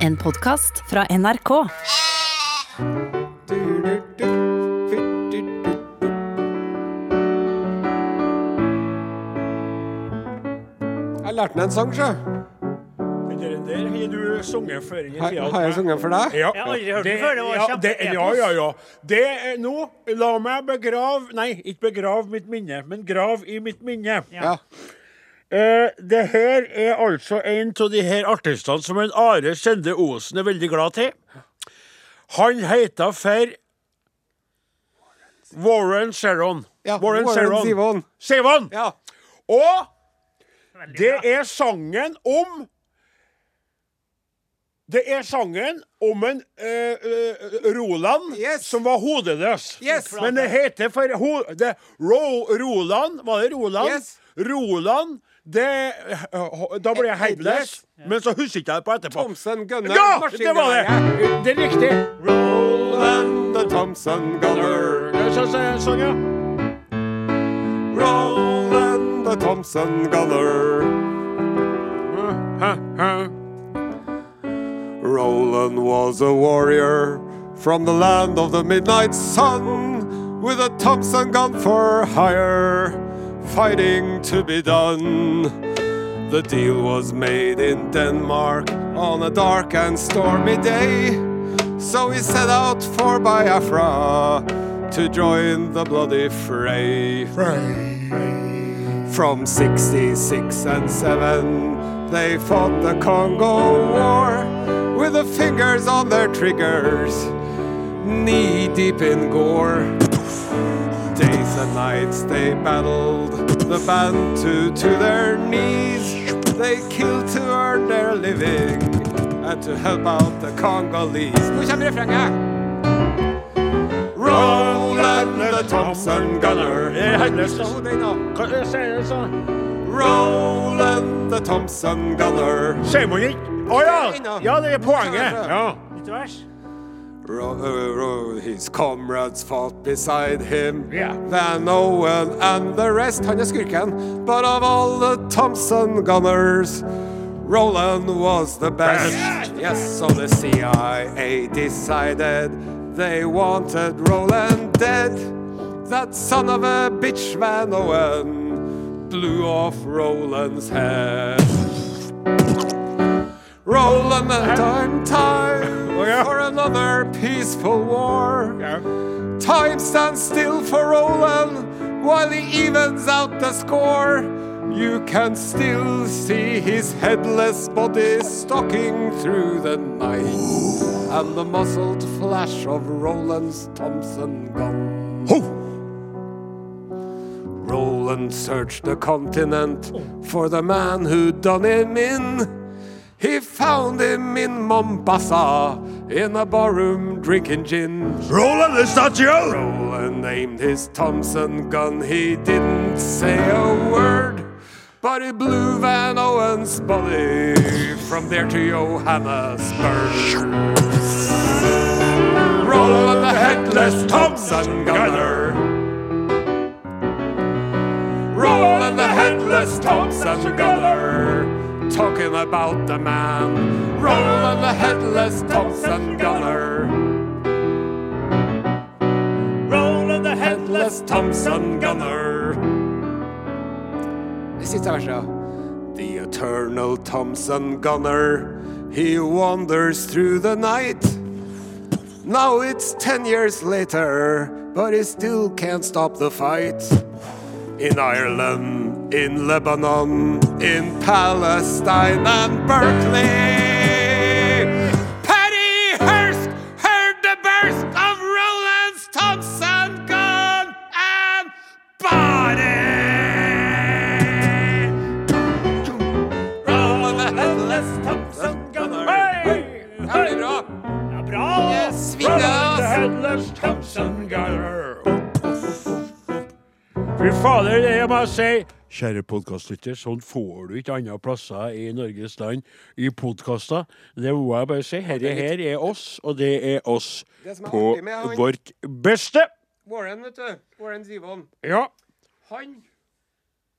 En podkast fra NRK. Jeg lærte den en sang, sjø. Den der har du sunget før i Har, tida. har jeg sunget for deg? Ja, Jeg har aldri hørt det før, det var ja, det, ja, ja, ja. Det er nå La meg begrav Nei, ikke begrav mitt minne, men grav i mitt minne. Ja. Ja. Eh, det her er altså en av de her artistene som en Are Sende Osen er veldig glad til. Han heter for Warren Sharon. Ja, Warren, Warren Sharon. Zevon. Zevon. Ja. Og det er sangen om Det er sangen om en uh, uh, Roland Yes. som var hodeløs. Yes. Men det heter for ho, det, Ro, Roland Var det Roland? Yes. Roland det, eh, Da ble jeg headless, men så husker ikke jeg det på etterpå. Thompson Gunner. Ja, det var det! Det er riktig. Roland the Thompson Gunner. Ja, så- så- Sånn, ja. Roland the Thompson Gunner. Roland was a warrior from the land of the midnight sun with a Thompson gun for hire, fighting to be done. The deal was made in Denmark on a dark and stormy day. So he set out for Biafra to join the bloody fray. From 66 and 7, they fought the Congo War with the fingers on their triggers, knee deep in gore. Days and nights they battled the Bantu to their knees. They killed to earn their living and to help out the Congolese. Nå kommer refrenget. Roland the Thompson Gunner. Er den da. Hva sier det sånn? Roland the Thompson Gunner. Sier man ikke? Å ja! Ja, det er poenget. Ja. Nytt vers. Ro his comrades fought beside him. Yeah. Van Owen and the rest. Han er skurken. But of all the Thompson Gunners, Roland was the best. Yes, so the CIA decided they wanted Roland dead. That son of a bitch, Van Owen, blew off Roland's head. Roland and time, time yeah. for another peaceful war. Ja. Time stands still for Roland while he evens out the score. You can still see his headless body stalking through the night, and the muzzled flash of Roland's Thompson gun. Roland searched the continent for the man who'd done him in. He found him in Mombasa in a barroom drinking gin. Roland, is that you? Roland aimed his Thompson gun, he didn't say a word. But he blew Van Owen's body from there to Johannesburg. Roland the headless Thompson gunner. Roland the headless Thompson gunner. Talking about the man. Roland the headless Thompson gunner. Roland the Headless Thompson Gunner. Det siste verset. The eternal Thompson Gunner, he wanders through the night. Now it's ten years later, but he still can't stop the fight. In Ireland, in Lebanon, in Palestine and Berkeley. Petty Hearst heard the burst of Roland's Thompson gun and body. Roland the headless Thompson! Ja, det blir bra. Ja, bra. Yes, Roland the. Headless Thompson Gunner. Fy fader, det jeg må si. Kjære podkastlytter, sånn får du ikke andre plasser i Norges land i podkaster. Det må jeg bare si. Herre her er oss, og det er oss Det er på han- vårt beste. Warren, vet du. Warren Zivon. Ja. Han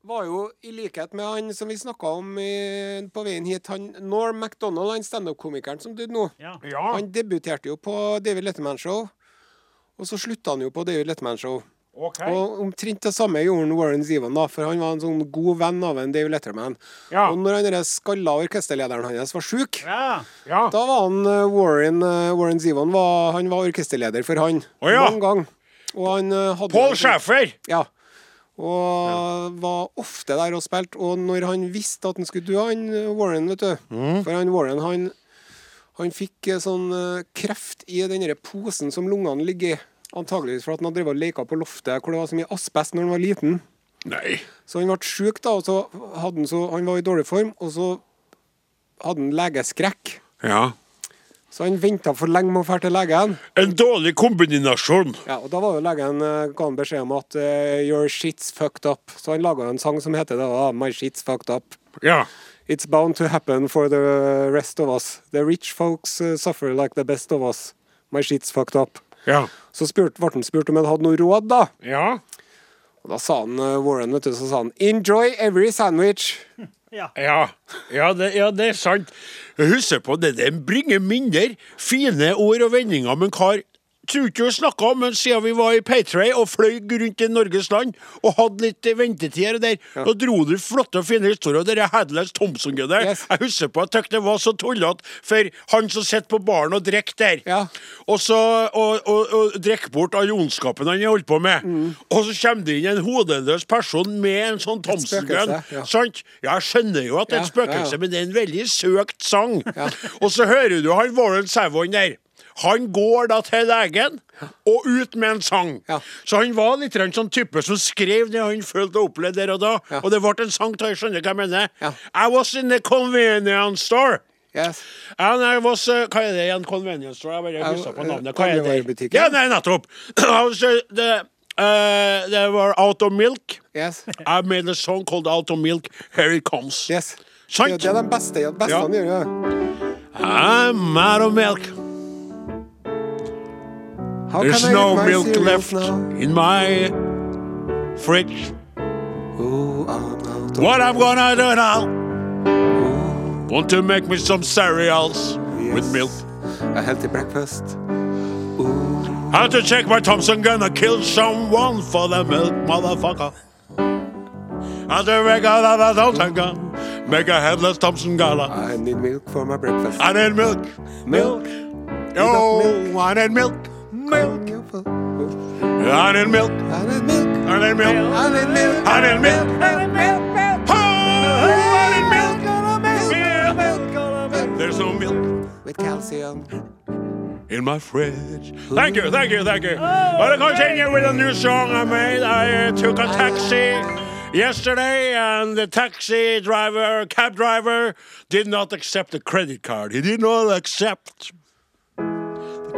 var jo i likhet med han som vi snakka om i, på veien hit, han Norm MacDonald, han standup-komikeren som døde nå. Ja. Ja. Han debuterte jo på David Letterman-show, og så slutta han jo på David Letterman-show. OK. Og omtrent det samme gjorde Warren Zevon, da, for han var en sånn god venn av en Dave Letterman. Ja. Og når han skalla orkesterlederen hans var sjuk, Ja. Ja. da var han eh, Warren, eh, Warren Zevon var, han var orkesterleder for han. oh, ja. Mange ganger. Og han eh, hadde Paul sånn- Schaffer. Ja. Og var ofte der og spilte. Og når han visste at han skulle dø, han Warren, vet du Mm. For han Warren, han, han fikk sånn kreft i den posen som lungene ligger i. Antageligvis for at han har drevet og leka på loftet hvor det var så mye asbest når han var liten. Nei. Så han ble sjuk, da, og så hadde han så Han var i dårlig form, og så hadde han legeskrekk. Ja. Så han venta for lenge med å dra til legen. En dårlig kombinasjon. Ja, og Da var jo legen eh, ga han beskjed om at uh, 'your shit's fucked up'. Så han laga en sang som heter det da, 'My shit's fucked up'. Ja. It's bound to happen for the rest of us. The rich folks eh, suffer like the best of us. My shit's fucked up. Ja. Så spurt, ble han spurt om han hadde noe råd, da. Ja. Og da sa han eh, Warren, vet du, så sa han 'enjoy every sandwich'. Ja. Ja, ja, det, ja, det er sant. Husk på det, det bringer minner, fine ord og vendinger, men kar tror ikke vi snakka om, men siden vi var i Paytray og fløy rundt i Norges land og hadde litt ventetider og der, da dro du flotte og fine historier. Det er Hadless Thompson-greiene. Yes. Jeg husker på at jeg det var så tullete for han som sitter på baren og drikker der, Ja. og så og, og, og drikker bort all ondskapen han holdt på med, Mm. og så kommer det inn en hodeløs person med en sånn Thompson-gun. ja. Sant? Ja, jeg skjønner jo at det er et Ja, ja, spøkelse, ja. men det er en veldig søkt sang. Og så hører du han Warren Savon der. Han går da til legen og ut med en sang. Ja. Så han var litt en sånn type som skrev det han følte og opplevde der og da. Ja. Og det ble en sang til jeg skjønner hva jeg mener. Ja. I was in the convenience store. Yes. And I was, uh, hva er det igjen? Convenience store? Jeg bare Ja, mistet på eh, navnet. Hva er det? Ja, nei, nettopp. I was, uh, the, uh, they were out of milk. Yes. I made a song called Out of Milk. Here it comes. yes. Det, det er den beste, beste Ja. gjør. I'm out of milk. How There's no milk left now? in my fridge. Oh, I'm What I'm gonna do now? Want to make me some cereals with milk. a healthy breakfast. How to check my Thompson gun and kill someone for the milk, motherfucker. How to make out of a Thompson gun, make a headless Thompson gala. I need milk for my breakfast. I need milk, Milk. oh, I need milk, milk, I need milk, I need milk. I need milk, I need milk. I need milk. I need milk. Oh, I need milk. There's no milk With calcium. in my fridge. Thank you, thank you, thank you. But I continue with a new song I made. I uh, took a taxi yesterday, and the taxi driver, cab driver, did not accept the credit card. He did not accept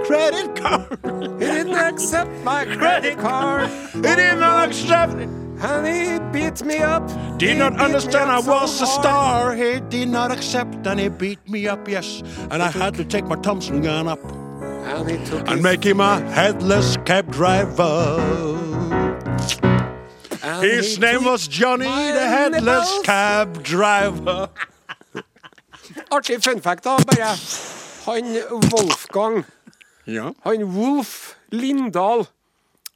credit card. He didn't accept my credit card. he did not accept it. And he beat me up. Did He not understand I up so was a star. He did not accept, and he beat me up, yes. And I had to take my Thompson gun up. And and make him a headless cab driver. and His name was Johnny the headless nipples. cab driver. Artig fun fact, da. Bare han Wolfgang, Ja. han Wolf Lindahl,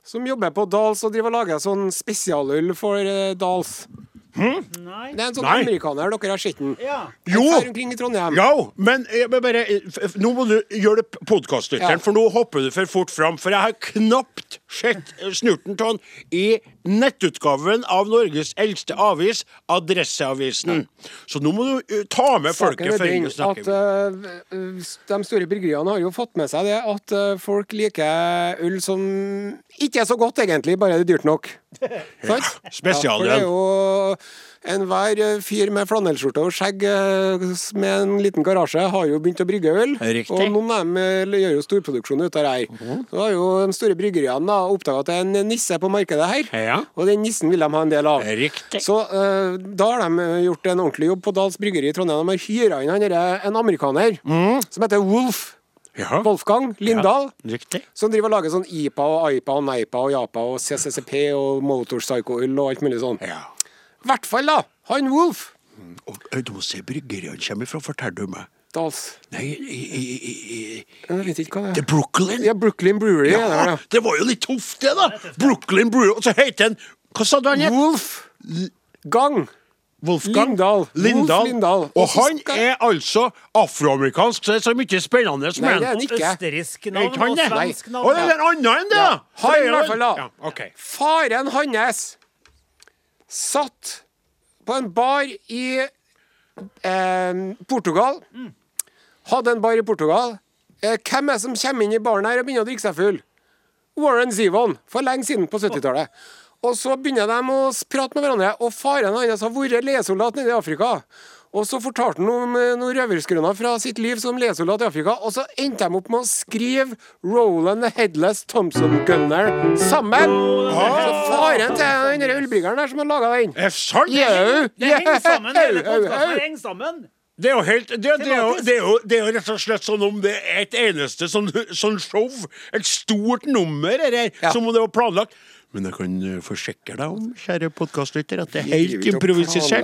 som jobber på Dals og driver og lager sånn spesialøl for eh, Dals. Nei. Det er en sånn Nei. amerikaner, dere har sett den. Ja. Jo. Omkring i Trondheim. Ja, men jeg bare, f- f- nå må du det podkastlytteren, Ja. for nå hopper du for fort fram. For jeg har knapt sett snurten av i nettutgaven av Norges eldste avis, Adresseavisen. Så nå må du uh, ta med Saken folket før vi snakker. at eh, de store bryggeriene har jo fått med seg det at uh, folk liker øl som ikke er så godt, egentlig, bare det er dyrt nok. Sant? spesialøl. Ja, er Enhver eh, fyr med flanellskjorte og skjegg eh, med en liten garasje har jo begynt å brygge øl. Riktig. Og noen av dem eh, gjør jo storproduksjon ut av det her. Så har jo de store bryggeriene da oppdaga at det er en nisse på markedet her. Ja. Og den nissen vil de ha en del av. Riktig. Så uh, da har de gjort en ordentlig jobb på Dals Bryggeri i Trondheim. De har hyra inn en amerikaner som heter Wolf. Ja. Wolfgang Lindahl. Riktig. Som driver og lager sånn IPA og IPA og NEIPA og Japa og CCCP og Motorpsycho-øl og alt mulig sånn. Ja. I hvert fall, da. Han Wolf. Og må se, ser han kommer fra, forteller du meg. Dals. Nei, i, i, i, i Jeg vet ikke hva Det det er er. Brooklyn. Ja, Brooklyn Brewery. er det Ja, ja. det var jo litt tøft, det, da. Brooklyn Brewery. Og så heter den Hva sa du han het? Wolf Gang. Wolfgang Lindahl. Lindahl. Wolf Lindahl. Og Og han skal- er altså afroamerikansk, så det er så mye spennende Nei, det er han ikke. Østerriksk navn og det? svensk Å, navn. det er en annen enn det, ja. Han i hvert fall, da. Ja, ok. Faren hans satt på en bar i eh, Portugal. Hadde en bar i Portugal. Eh, hvem er det som kommer inn i baren her og begynner å drikke seg full? Warren Zevon, for lenge siden på 70-tallet. Og så begynner de å prate med hverandre, og faren hans har vært leiesoldat nede i Afrika. Og så fortalte han om eh, noen røverskrøner fra sitt liv som ledsoldat i Afrika, og så endte de opp med å skrive Roland the Headless Thompson Gunner sammen. Så faren til den ølbryggeren der som har laga den. Er sant? Yeah. Det henger sammen, hele podkasten henger sammen. Det er jo helt det, det, er jo, det, er jo, det er jo rett og slett sånn om det er et eneste sånn, sånn show. Et stort nummer, eller, Ja. som om det var planlagt. Men jeg kan eh, forsikre deg om, kjære podkastlytter, at det er helt improvisert.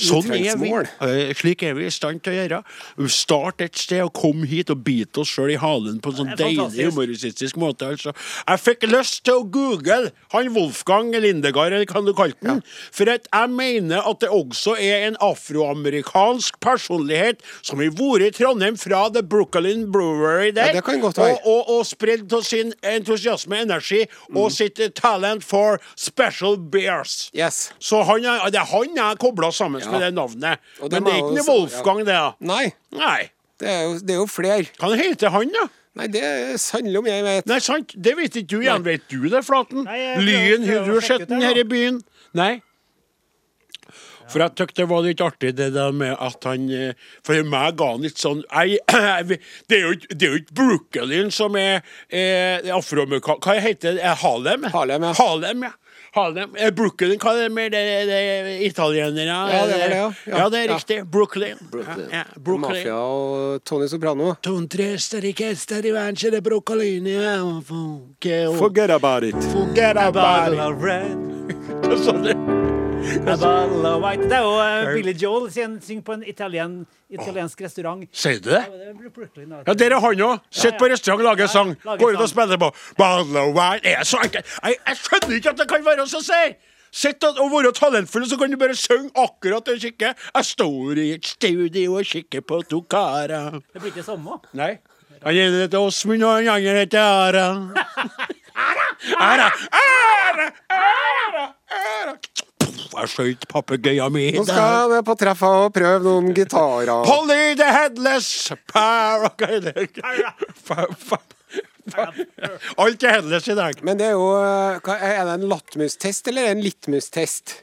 Sånn er vi. Eh, Slik er vi i stand til å gjøre. Start et sted og kom hit og bite oss sjøl i halen på en sånn deilig humoristisk måte. Altså. Jeg fikk lyst til å google han Wolfgang Lindegard, eller hva du kalte den. For at jeg mener at det også er en afroamerikansk personlighet som har vært i Trondheim fra The Brooklyn Brewery der. Ja, og, og, og spredd av sin entusiasme, energi Mm. og sitt eh, talent for special beers. Yes. Så han er, det er han jeg kobla sammen Ja. med det navnet. Og det Men det er ikke noe Wolfgang, det. da. Nei, Nei. det er jo, det er jo flere. Hva heter han, da? Nei, det er sannelig om jeg vet. Nei, sant. Det vet ikke du igjen. Vet du det, Flaten? Lyn, har du sett den her i byen? Nei? For jeg tykte det var litt artig det der med at han eh, For meg ga han litt sånn jeg, jeg, Det er jo ikke- det er jo ikke Brooklyn som er er afroamerikansk Hva heter det? Er Harlem? Harlem, ja. Harlem, ja. Harlem. Er Brooklyn hva er det mer? Det, det er italienere? Ja, det var det, ja. Ja, Ja, det er ja. riktig. Brooklyn. Brooklyn. Ja, ja, Brooklyn. Mafia og Tony Soprano. Ja, Forget about it. Forget about it. Sånn det. a bottle of white. Det er jo uh, Billy Joel synger på en italien, italiensk restaurant. Sier du det? Ja, er. Der er han òg. Sitter på restaurant lager sang. Går ut og spiller på of wine. Er så enkelt. Jeg, jeg skjønner ikke at det kan være så si! Sitt og, være talentfull, så kan du bare synge akkurat det du kikker. Jeg står i et studio og kikker på to karer. Det blir ikke samme. Nei. Han ene heter Åsmund, og han andre heter Ara. Ara, Ara, Ara, Ara. Jeg skjøt papegøyen min. Nå skal vi på treffa og prøve noen gitarer. Polly the headless par... Det? Fa- fa- fa- Alt er headless i dag. Men det er jo eh, Er det en latmustest eller en litmustest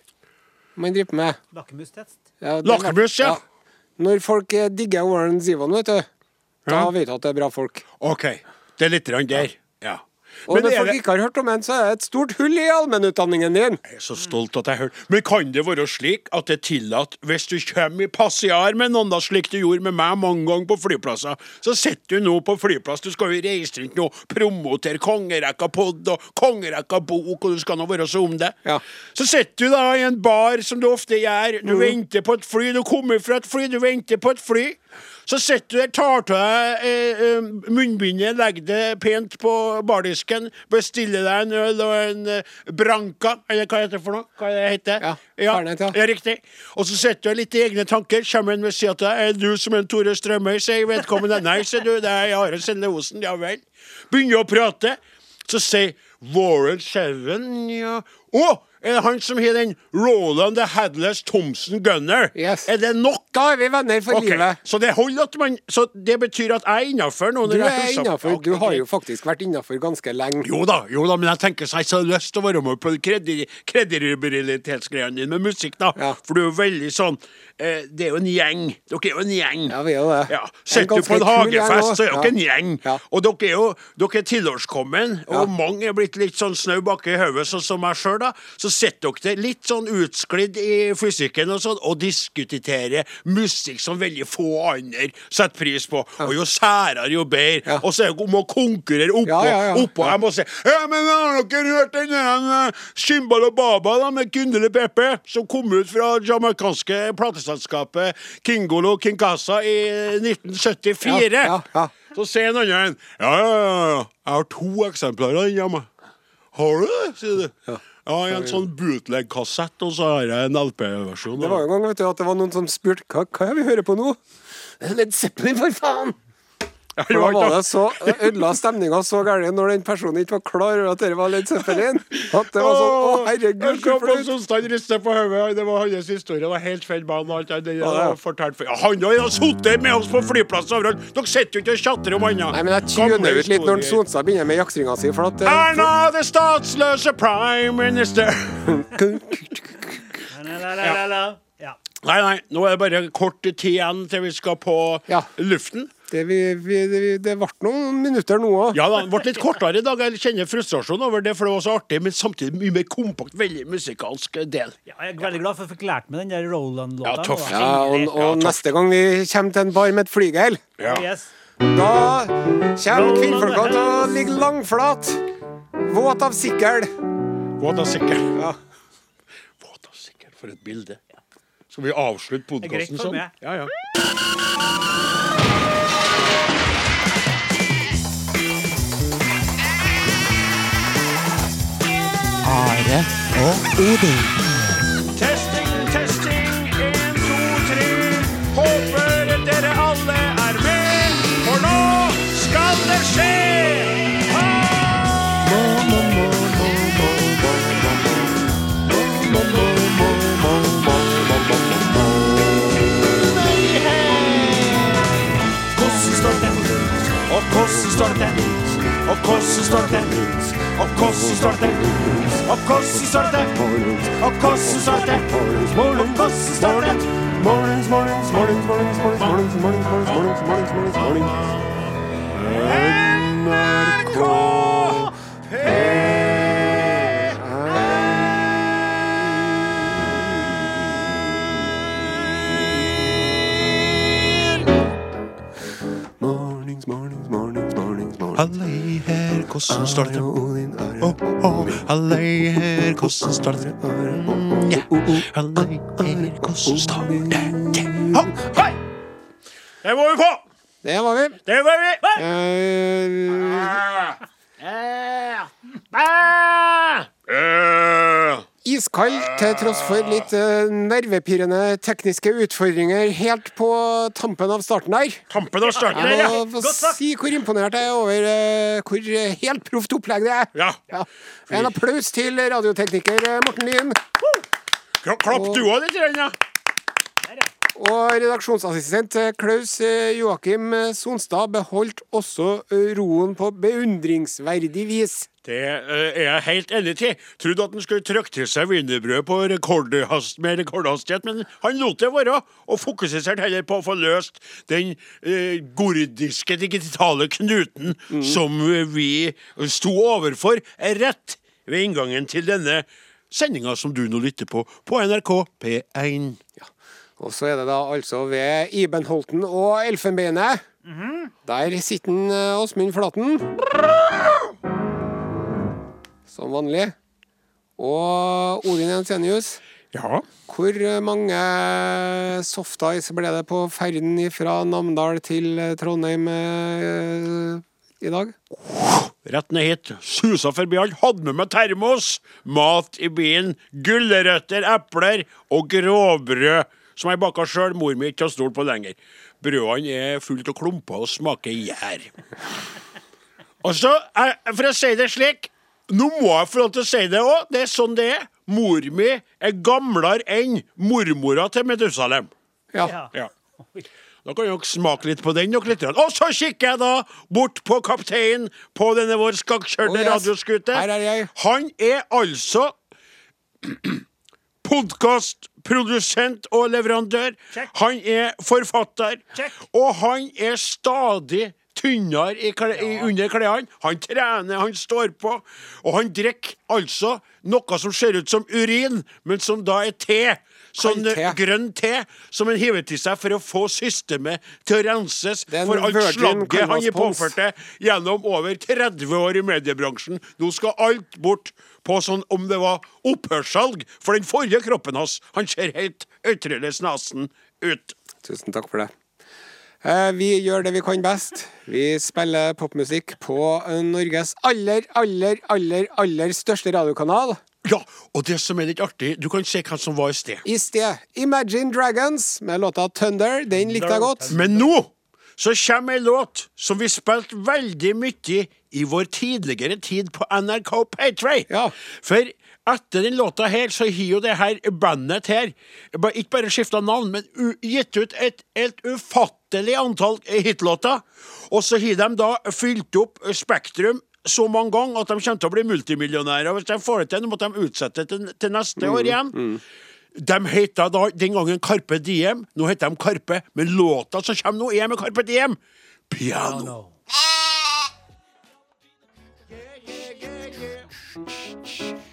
man driver med? Lakkemustest. Ja, Lakmus, ja. Når folk eh, digger Warren Zivon, vet du, da Ja. vet du at det er bra folk. OK. Det er litt der. Ja. Og Men når folk ikke har hørt om en, så er det et stort hull i allmennutdanningen din. jeg er så stolt at jeg hørte Men kan det være slik at det er tillatt hvis du kommer i passiar med noen, da, slik du gjorde med meg mange ganger på flyplasser, så sitter du nå på flyplass, du skal jo reise rundt nå, promotere kongerekka pod og kongerekka bok, og du skal nå være så om det. Ja. Så sitter du da i en bar, som du ofte gjør, du venter på et fly, du kommer fra et fly, du venter på et fly. Så sitter du der, tar av deg eh, eh, munnbindet, legger det pent på bardisken, bestiller deg en øl og en eh, branca, eller hva heter det for noe? Hva det heter? Ja, Fernet, ja. ja. Riktig. Og så sitter du litt i egne tanker, kommer en ved sida av deg, er du som en Tore Strømøy, sier vedkommende. Nei, sier du, det er Are Selle Osen, ja vel. Begynner å prate, så sier Warren Seven, ja Å! Er det han som har den Roland the Headless Thompson Gunner? Yes. Er det nok? Da er vi venner for okay. livet. Så det holder at man Så det betyr at jeg er innafor nå? Du er innafor. Du har jo faktisk vært innafor ganske lenge. Jo da, jo da, men jeg tenker så jeg har så lyst til å være med på kredi- kredibilitetsgreiene dine med musikk, da. Ja. For du er jo veldig sånn eh, Det er jo en gjeng. Dere er jo en gjeng. Ja, vi er jo det. Ja. Sitter du på en hagefest, så er dere Ja. en gjeng. Ja. Og dere er jo dere er tilårskommen, og mange er blitt litt sånn snau bak i hodet, sånn som meg sjøl. da, så sitter dere der litt sånn utsklidd i fysikken og sånn, og diskuterer musikk som veldig få andre setter pris på. Og jo særere, jo bedre. Ja. Og så er det om å konkurrere oppå. Ja, ja, ja. oppå. Jeg må si Ja, men har dere hørt den der Shimbal og Baba da, med Gundele Pepe, som kom ut fra jamaicanske plateselskapet Kingolo Kinkasa i 1974? Ja, ja, ja. Så sier en annen Ja, ja, ja, ja. Jeg har to eksempler av den hjemme. Har du det? sier du. Ja. I en sånn bootleg-kassett, og så har jeg en LP-versjon. Det var jo en gang vet du, at det var noen som spurte hva, hva er vi hører på nå. Led Zeppelin, for faen! Ja, For det da var det så ødela stemninga så gæren når den personen ikke var klar over at det var Led Zeppelin. At det var sånn Å, herregud, på flaut. Sonstad riste på hodet. Det var hans historie. Det var helt feil bane og alt det der. Ja, ja. fortalt Ja, Han har sittet med oss på flyplassen overalt. Dere sitter jo ikke og chatter om annet. Nei, men jeg tuner ut litt når Sonstad begynner med jaktringa si, for at eh, Erna, det statsløse prime minister. Ja. Nei, nei, nå er det bare kort tid igjen til vi skal på Ja. luften. Det, vi, vi, det, det ble noen minutter nå òg. Ja da, det ble litt kortere i dag. Jeg kjenner frustrasjon over det, for det var så artig, men samtidig mye mer kompakt, veldig musikalsk del. Ja, jeg er veldig glad for at jeg fikk lært meg den der Roland-låta. Ja, toff. Ja, og, og neste gang vi kommer til en bar med et flygel, Ja. Yes. da kommer kvinnfolka til å ligge langflat. Våt av sikkel. Våt av sikker. Ja. Våt av sikker, for et bilde. Skal vi avslutte podkasten sånn? Ja, ja. Are og Odin. Testing, testing, en, to, tre. Håper dere alle er med, for nå skal det skje! Og hvordan står det? Og hvordan står det? Og hvordan står det? Og hvordan står det? Og hvordan står det? Og hvordan står det? Mornings, mornings, mornings, mornings, mornings, mornings, mornings, mornings, mornings, mornings, mornings, mornings. NRK Mornings, mornings, mornings, mornings, mornings. Hallei her, hvordan står det? Odin, Halløy, hør hvordan står det Halløy, hvordan står det Hei! Det var vi på! Det var vi. Det var vi. Eh, iskald til tross for litt uh, nervepirrende tekniske utfordringer helt på tampen av starten der. Tampen av starten der, Jeg må si hvor imponert jeg er over uh, hvor eh, helt proft opplegg det er. Ja. Ja. En applaus til radiotekniker Morten Lyen. Klapp du òg litt, ja. Og redaksjonsassistent eh, Klaus eh, Joakim eh, Sonstad beholdt også roen på beundringsverdig vis. Det er jeg helt enig til. Trodde at han skulle trykke til seg wienerbrød på rekordhast, med rekordhastighet, men han lot det være, og fokuserte heller på å få løst den eh, gordiske digitale knuten som vi sto overfor rett ved inngangen til denne sendinga som du nå lytter på på NRK P1. Og så er det da altså ved Ibenholten og Elfenbeinet. Der sitter han, eh, Åsmund Flaten. Som vanlig. Og Odin Jensenius. Ja. Hvor mange softice ble det på ferden fra Namdal til eh, Trondheim eh, i dag? Rett ned hit. Susa forbi alt. Hadde med meg termos, mat i bilen, gulrøtter, epler og grovbrød som jeg baka sjøl. Mor mi ikke har stolt på lenger. Brødene er fullt av klumper og smaker gjær. Og så, eh, for å si det slik Nå må jeg få lov til å si det òg. Det er sånn det er. Mor mi er gamlere enn mormora til Medusalem. Ja. Ja. Da kan dere smake litt på den. litt. Og så kikker jeg da bort på kapteinen på denne vår skakkjørte Oh, yes. radioskute. Han er altså podkastprodusent og leverandør. Check. Han er forfatter. Check. Og han er stadig tynnere i, kle- i, under klærne. Han trener, han står på. Og han drikker altså noe som ser ut som urin, men som da er te. Sånn te. eh, grønn te som han hiver til seg for å få systemet til å renses er for alt slagget han har canvas påført det gjennom over 30 år i mediebransjen. Nå skal alt bort på sånn om det var opphørssalg for den forrige kroppen hans. Han ser helt ytterligere snasen ut. Tusen takk for det. Eh, Vi gjør det vi kan best. Vi spiller popmusikk på Norges aller, aller, aller, aller største radiokanal. Ja, og det som er litt artig, du kan se hvem som var i sted. I sted Imagine Dragons med låta Thunder. Den likte jeg godt. Men nå så kommer ei låt som vi spilte veldig mye i vår tidligere tid på NRK Paytray. Ja. For etter den låta her, så har jo det her bandet her ikke bare skifta navn, men gitt ut et helt ufattelig antall hitlåter. Og så har de da fylt opp Spektrum så mange ganger at de kommer til å bli multimillionærer. Hvis de får det til, måtte de utsette til, til neste år igjen. De heter da den gangen Carpe Diem. Nå heter de Karpe, men låta som kommer nå, er med Carpe Diem. Piano. Yeah,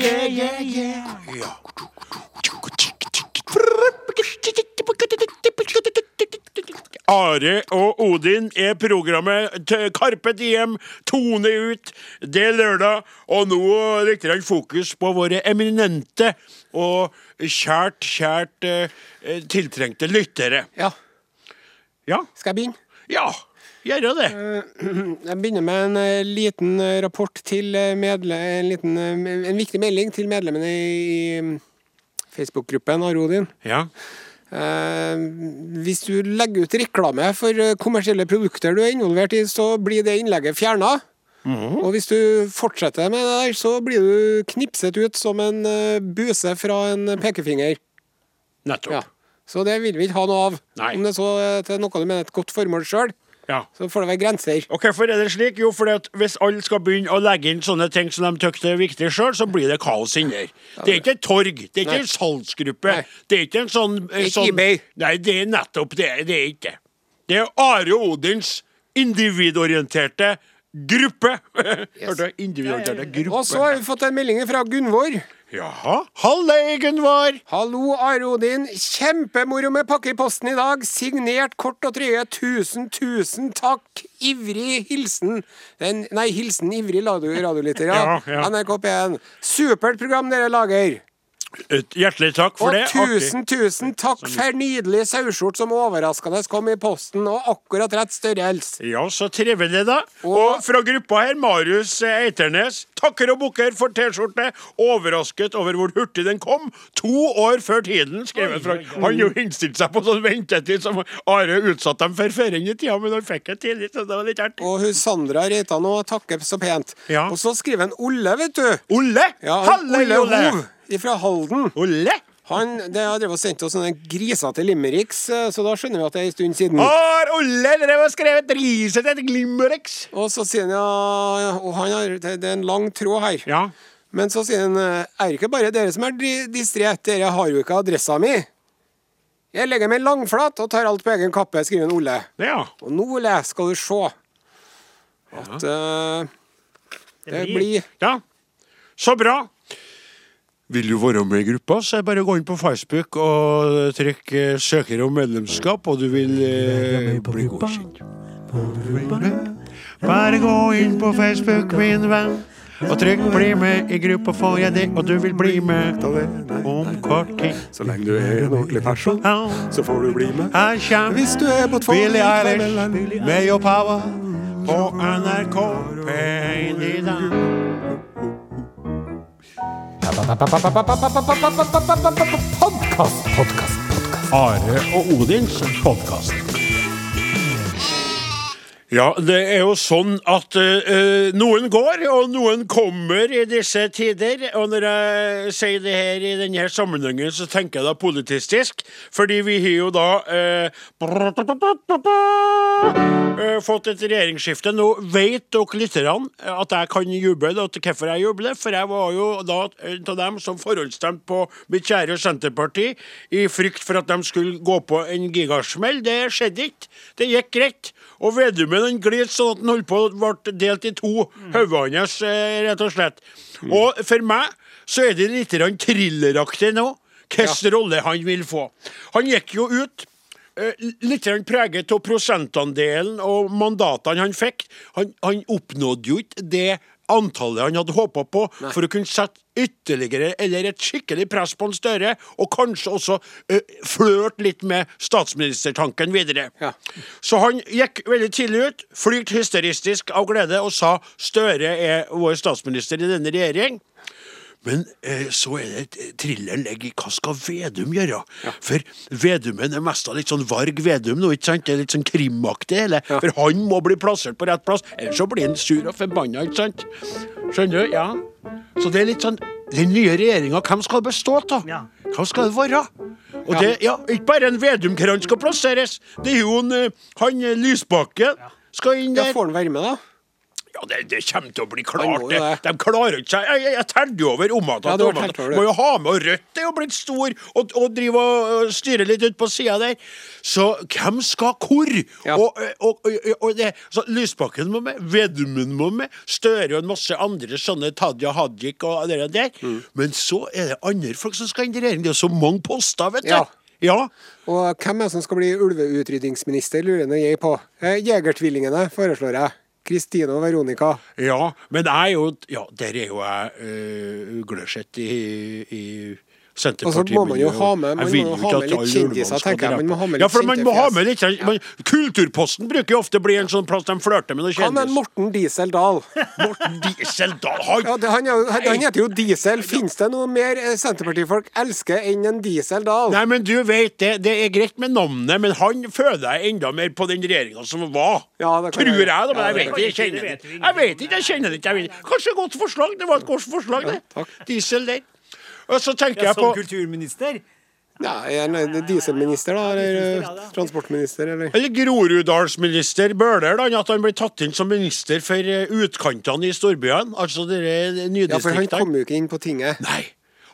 yeah, yeah, yeah, yeah. Are og Odin er programmet til Karpe Diem, tone ut. Det er lørdag, og nå litt fokus på våre eminente og kjært, kjært eh, tiltrengte lyttere. Ja, Ja, skal jeg begynne? ja, gjør det. Jeg begynner med en eh, liten eh, rapport til eh, medle en, liten, eh, en viktig melding til medlemmene i mm, Facebook-gruppen Are Odin. Ja. Eh, hvis du legger ut reklame for eh, kommersielle produkter du er involvert i, så blir det innlegget fjerna. Og hvis du fortsetter med det der, så blir du knipset ut som en eh, buse fra en pekefinger. Nettopp. Ja. Så det vil vi ikke ha noe av. Nei. Om det så til noe du mener er et godt formål sjøl, Ja. så får det være grenser. Og hvorfor er det slik? Jo, fordi at hvis alle skal begynne å legge inn sånne ting som de syns er viktig sjøl, så blir det kaos inni der. Det er ikke et torg, det er ikke Nei. en salgsgruppe. Nei. Det er ikke en sånn, en sånn. Nei, det er nettopp det. Det er ikke. Det er Are Odins individorienterte gruppe. Hørte du? Individorienterte gruppe. Og så har vi fått en melding fra Gunvor. Jaha. Halleigen Gunvar. Hallo, Are Odin. Kjempemoro med pakke i posten i dag. Signert kort og trøye. Tusen, tusen takk. Ivrig hilsen den, Nei, hilsen ivrig radio- radiolytter, ja. Ja, ja. NRK P1. Supert program dere lager. Hjertelig takk for Og det. tusen, tusen takk for nydelig saueskjort som overraskende kom i posten, og akkurat rett størrelse. Ja, så trivelig, da. Og, Og- fra gruppa her, Marius Eiternes. Takker og bukker for T-skjorte. Overrasket over hvor hurtig den kom. To år før tiden, skrevet fra Han jo innstilte seg på sånn ventetid som Are utsatte dem for før i tida, men han fikk det tidlig, så det var litt artig. Og hun Sandra Reitan òg takker så pent. Ja. Og så skriver han Olle, vet du. Olle! Ja, Halle, Olle Olle! Hov fra Halden. Ole! Han det har drevet og sendt oss sånne grisete limericks, eh, så da skjønner vi at det er en stund siden. Har Olle drevet og skrevet griser til Limericks Og så sier han ja, ja og han har, det det er en lang tråd her. Ja. Men så sier han eh, er det ikke bare dere som er di- distré, dere har jo ikke adressa mi. Jeg legger meg langflat og tar alt på egen kappe, skriver en Ole. ja. Og nå Ole, skal du se at eh, det blir Ja, så bra. Vil du være med i gruppa, så er det bare å gå inn på Facebook og trykke eh, 'søker om medlemskap', og du vil eh, bli godkjent. Bare gå inn på Facebook, min venn, og trykk 'bli med i gruppa', får jeg det, og du vil bli med om kort tid. Så lenge du er en ordentlig person, så får du bli med. her kommer Hvis du er på Billy Eilish likevel. med Yo Power på NRK P1 i dag. Podkast, podkast, podkast. Are og Odins podkast. Ja, det er jo sånn at uh, noen går, og noen kommer i disse tider. Og når jeg sier det her i denne sammenhengen, så tenker jeg da politistisk. Fordi vi har jo da uh, fått et regjeringsskifte. Nå vet dere lytterne at jeg kan juble. og hvorfor jeg jubler. For jeg var jo da en av dem som forhåndsstemte på mitt kjære Senterparti i frykt for at de skulle gå på en gigasmell. Det skjedde ikke. Det gikk greit. Og Vedumen han gled sånn at han holdt på ble delt i to, hodet hans, eh, rett og slett. Og for meg så er det litt thrilleraktig nå hvilken rolle han vil få. Han gikk jo ut eh, litt preget av prosentandelen og mandatene han fikk. Han, han oppnådde jo ikke det antallet han hadde håpa på, for å kunne sette ytterligere eller et skikkelig press på en Støre, og kanskje også uh, flørte litt med statsministertanken videre. Ja. Så han gikk veldig tidlig ut, flyrte hysteristisk av glede og sa Støre er vår statsminister i denne regjering. Men eh, så er det thrilleren ligger i hva skal Vedum gjøre? For Vedumen er mest av litt sånn Varg Vedum nå, ikke sant? Det er litt sånn krimaktig, hele. For han må bli plassert på rett plass, ellers så blir han sur og forbanna, ikke sant? Skjønner du? Ja. Så det er litt sånn Den nye regjeringa, hvem skal det bestå av? Ja. Hva skal det være? Og det, ja, ikke bare en Vedum-krant skal plasseres, det er jo en, eh, han eh, Lysbakken skal inn Ja, får han være med, da? Ja, det, det kommer til å bli klart, det. det. De klarer ikke seg. Jeg, jeg, jeg telte jo over om at Ja, over. Må jo ha med Rødt er jo blitt stor og, og driver og styrer litt ut på sida der. Så hvem skal hvor? Ja. Og, og, og, det, så Lysbakken må med, Vedumen må med, Støre og en masse andre sånne Tadia Hajik og det der. Mm. Men så er det andre folk som skal inn i regjering. Det er så mange poster, vet du. Ja. Ja. Og hvem er det som skal bli ulveutryddingsminister, lurer jeg på. Eh, Jegertvillingene foreslår jeg. Kristine og Veronica. Ja, men jeg er jo Ja, der er jo jeg uh, uglesett i, i Og så må man jo ha med- man må ha med litt kjendiser, tenker jeg. Man må ha med Ja, for man må ha med litt man, Kulturposten bruker jo ofte bli en sånn plass de flørter med noen kjendiser. med kjendis. Morten Diesel Dahl? Morten Diesel Dahl Han, Ja, det, han, han, han heter jo Diesel. Fins det noe mer eh, Senterpartifolk elsker enn en Diesel Dahl? Nei, men du vet det, det er greit med navnet, men han føler jeg enda mer på den regjeringa som var. Ja, Tror jeg- da, men jeg vet ikke. Jeg kjenner det Jeg vet ikke, jeg kjenner det ikke. Kanskje godt forslag. Det var et godt forslag, det. Diesel der. Og så tenker Ja, jeg på som kulturminister. Nei, en dieselminister, da? Eller eh, transportminister, eller? Eller Groruddalsminister Bøhler, da, at han blir tatt inn som minister for eh, utkantene i storbyene. Altså dere Ja, for han nydistriktene. kom jo ikke inn på tinget. Nei.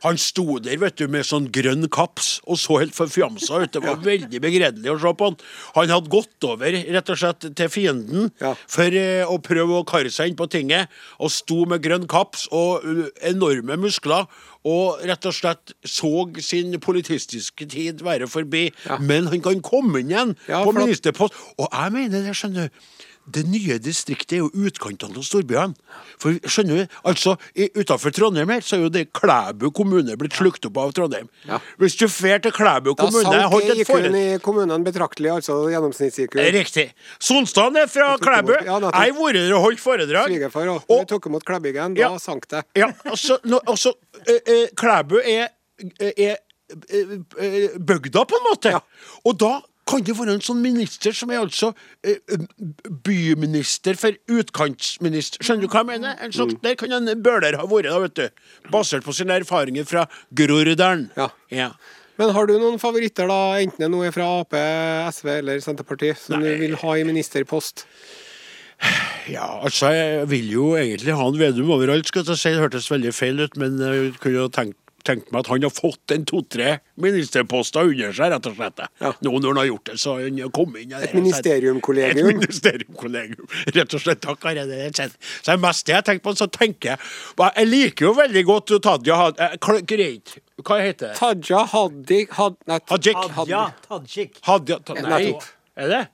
Han sto der vet du, med sånn grønn kaps og så helt forfjamsa ut. Det var veldig begredelig å se på han. Han hadde gått over rett og slett til fienden Ja. for eh, å prøve å karre seg inn på tinget, og sto med grønn kaps og uh, enorme muskler. Og rett og slett så sin politistiske tid være forbi. Men han kan komme inn igjen Ja, på ministerpost. Og jeg mener det, skjønner du. Det nye distriktet er jo utkantene av storbyene. For skjønner du, altså Utafor Trondheim her, så er jo det Klæbu kommune blitt slukt opp av Trondheim. Ja. Hvis du drar til Klæbu Da sank IQ-en i kommunene betraktelig, altså gjennomsnitts-IQ. Riktig. Sonstad er fra Klæbu. ja. Jeg har vært der og holdt foredrag. Svigerfar òg. Og- Vi tok imot Klebbyggen, da Ja. sank det. Ja, altså, no, altså Klæbu er, er, bygda, på en måte. Ja. Og da kan det være en sånn minister som er altså eh, byminister for utkantsminister. Skjønner du hva jeg mener? En slags, Der kan en Bøhler ha vært, da, vet du. Basert på sine erfaringer fra Groruddalen. Ja. Ja. Men har du noen favoritter, da? Enten det nå er fra Ap, SV eller Senterpartiet, som du vil ha i ministerpost? Ja, altså, jeg vil jo egentlig ha en Vedum overalt, skal jeg si. Det hørtes veldig feil ut, men jeg kunne jo tenkt, tenkt meg at han har fått en to-tre ministerposter under seg, rett og slett. Ja. Nå når han har gjort det, så han har kommet inn der. Et ministeriumkollegium. Et ministeriumkollegium, rett og slett. Takk, Are. Det. Så det er mest jeg tenker på. Så tenker jeg Jeg liker jo veldig godt Tadja Had... eh, Greit. Hva heter det? Tadja Haddik had, nei, Hajik. Hadja Tajik. Hadja, ta, Nei. Er det?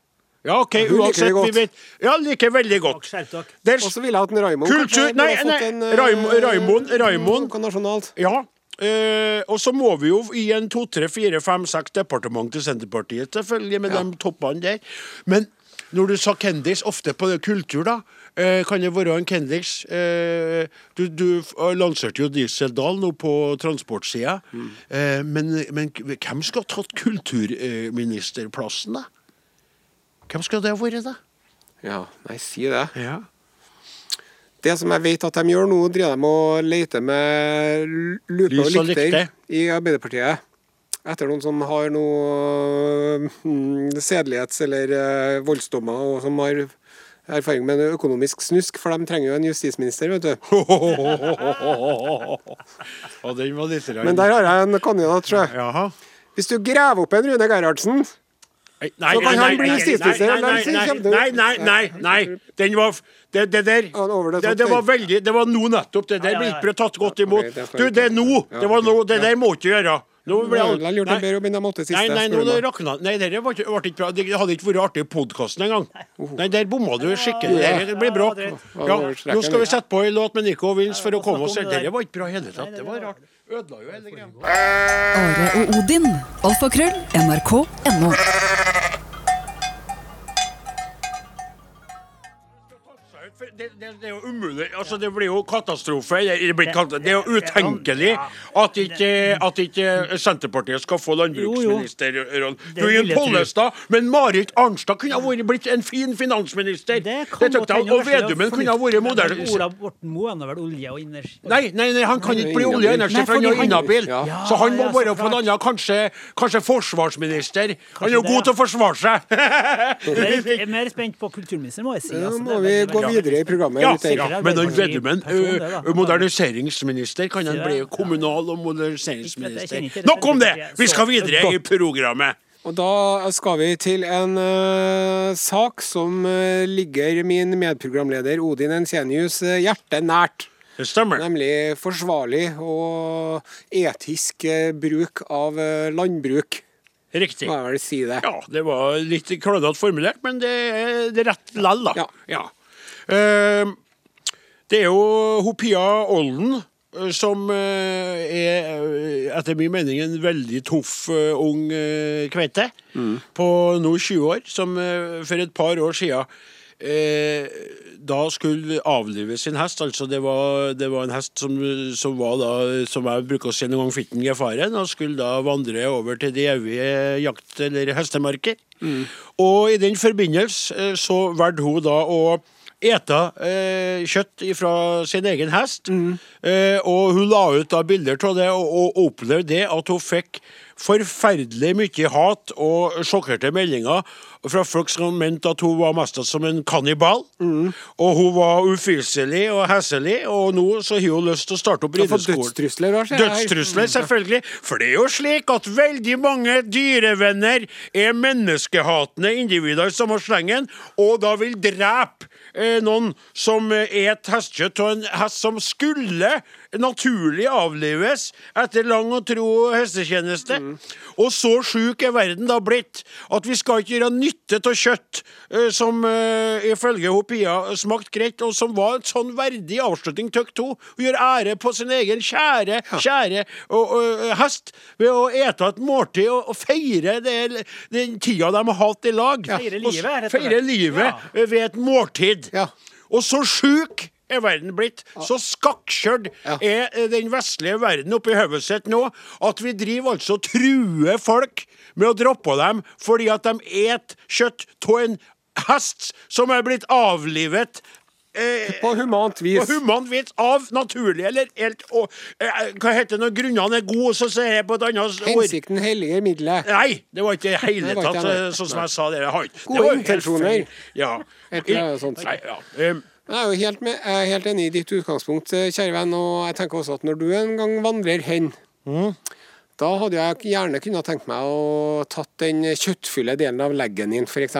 Ja, OK. liker Uansett, godt. vi vet Ja, liker veldig godt. Og så vil jeg at en Raimond Kultur- nei, nei, Raymond. eh, Raimond. noe nasjonalt. Ja. Eh, og så må vi jo i en to, tre, fire, fem, seks departement til Senterpartiet, selvfølgelig, med de toppene der. Men når du sa Kendis, ofte på det kultur, da, eh, kan det være en Kendis eh, Du, du lanserte jo Dieseldal nå på transportsida, eh, men, men hvem skal ha tatt kulturministerplassen, da? Hvem skal det ha vært, da? Ja, nei, si det. Ja. Det som jeg vet at de gjør nå, driver de og leter med lupe og og lykter lykte. i Arbeiderpartiet. Etter noen som har noe mm, sedelighets- eller eh, voldsdommer, og som har erfaring med en økonomisk snusk, for de trenger jo en justisminister, vet du. Og den var litt Men der har jeg en kandidat, sjø. jeg. Hvis du graver opp en Rune Gerhardsen Så kan han bli justisminister, nei, eller nei, nei, nei, nei. Den var Det, det der det det, det var veldig Det var nå nettopp. Det der ble ikke tatt godt imot. Du, det er nå. Det var nå. Det der må du ikke gjøre. Nå ble han- Nei. Nei, nei, nå det rakna Nei, det ble, ikke- bra. Det hadde ikke vært artig i podkasten engang. Nei, der bomma du skikkelig. Det blir bråk. Ja, nå skal vi sette på en låt med Nico og for å komme oss det var ikke bra i hele tatt. Det var rart. Ødela jo hele greia. Are og Odin. Alfakrøll. NRK.no. Det, det, det er jo umulig. Altså, det blir jo katastrofe. Det, det, blir katastrofe. det er jo utenkelig at ikke, at ikke Senterpartiet skal få landbruksministerrollen. Du er en. Pollestad, men Marit Arnstad kunne ha vært blitt en fin finansminister. Det kan Det godt hende, og Vedumen kunne ha vært modell. Ola Borten Moe er har vært olje og energi. Nei, nei, nei, han kan ikke bli olje- og energi, for han er inhabil. Så han må være på en annen, kanskje, kanskje forsvarsminister. Han er jo god til å forsvare seg. Jeg er mer spent på kulturministeren, må jeg si. Altså, må vi gå videre i programmet. Ja, ja, men han da. ø, moderniseringsminister, kan han bli kommunal- og moderniseringsminister. Nok om det! Vi skal videre i programmet. Og da skal vi til en uh, sak som uh, ligger min medprogramleder Odin Ensenius uh, hjerte nært. Det stemmer. Nemlig forsvarlig og etisk bruk av landbruk. Riktig. Må jeg vel si det. Ja, det var litt klønete formulert, men det er det er rett lell, da. Ja. Eh, det er jo Hopia Olden eh, som eh, er, eh, etter min mening, en veldig tøff ung kveite mm. på nå 20 år, som for et par år siden eh, da skulle avlive sin hest. Altså det var, det var en hest som, som var da, som jeg bruker å si noen gang fikk den gefaren, og skulle da vandre over til de evige jakt- eller hestemarker. Og i den forbindelse så valgte hun da å ete eh, kjøtt fra sin egen hest. Eh, og hun la ut da bilder av det, og, og opplevde det at hun fikk forferdelig mye hat og sjokkerte meldinger fra folk som mente at hun var mest som en kannibal. Og hun var ufyselig og heslig, og nå så har hun lyst til å starte opp har rideskolen. dødstrusler? Dødstrusler, selvfølgelig. For det er jo slik at veldig mange dyrevenner er menneskehatende individer i samme slengen, og da vil drepe noen som eh, et hestekjøtt og en hest som skulle naturlig avlives etter lang og tro hestetjeneste. Og så sjuk er verden da blitt at vi skal ikke gjøre nytte av kjøtt eh, som uh, ifølge hun Pia smakte greit, og som var en sånn verdig avslutning til to. Å gjøre ære på sin egen kjære, kjære og, og, hest ved å ete et måltid og, og feire det, den tida de har hatt i lag. Feire Og livet. Feire livet Ja. eh, ved et måltid. Ja. Og så sjuk er verden blitt. Så skakkjørt er eh, den vestlige verden oppi hodet sitt nå at vi driver altså truer folk med å droppe dem fordi at de et kjøtt av en hest som er blitt avlivet eh, På humant vis. på humant vis av naturlig eller helt og, eh, Hva heter det når grunnene er gode, så sier jeg på et annet ord Hensikten helliger middelet. Nei, det var ikke i hele tatt sånn som jeg sa det. Gode det intensjoner. Ja. Et eller annet sånt. Nei, ja. em, Jeg er jo helt, med, jeg er helt enig i ditt utgangspunkt, eh, kjære venn. Og jeg tenker også at når du en gang vandrer hen, da hadde jeg gjerne kunnet tenkt meg å tatt den kjøttfulle delen av leggen din, f.eks.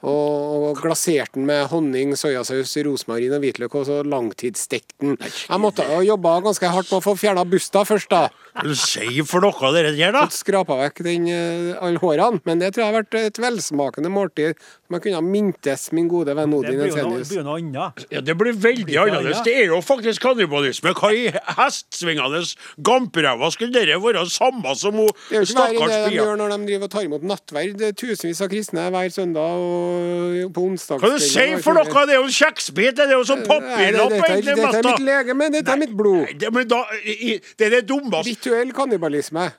Og, og glasert den med honning, soyasaus, rosmarin og hvitløk, og så langtidsstekt den. Jeg måtte ha jobba ganske hardt på å få fjerna busta først, da. Hva for noe av det der, da? Skrapa vekk den, eh, alle hårene. Men det tror jeg har vært et velsmakende måltid som jeg kunne ha mintes min gode venn Det Odin noe, blir noe annet. Ja, Det blir veldig annerledes. Det er jo faktisk kannibalisme. Hva i hestsvingende gamperæva skulle dere være samme som hun Det stakkars det de gjør når de driver og tar imot nattverd. Det er Tusenvis av kristne hver søndag og på onsdag. Hva du sier for noe? Det er jo en kjeksbit. Det er jo som papirlapp, Dette, egentlig. dette er mitt legeme, dette er mitt blod. Nei, det, men da, i- det er det dummeste Rituell kannibalisme.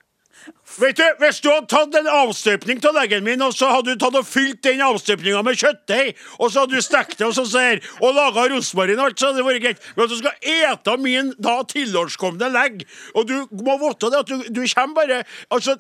Vet du, Hvis du hadde tatt en avstøpning av leggen min, og så hadde du tatt og fylt den avstøpninga med kjøttdeig, og så hadde du stekt det og så ser, og laga rosmarin og alt, så hadde det vært greit. Men at du skal ete min da tilårskomne legg, og du må vite det at du, du kommer bare Altså,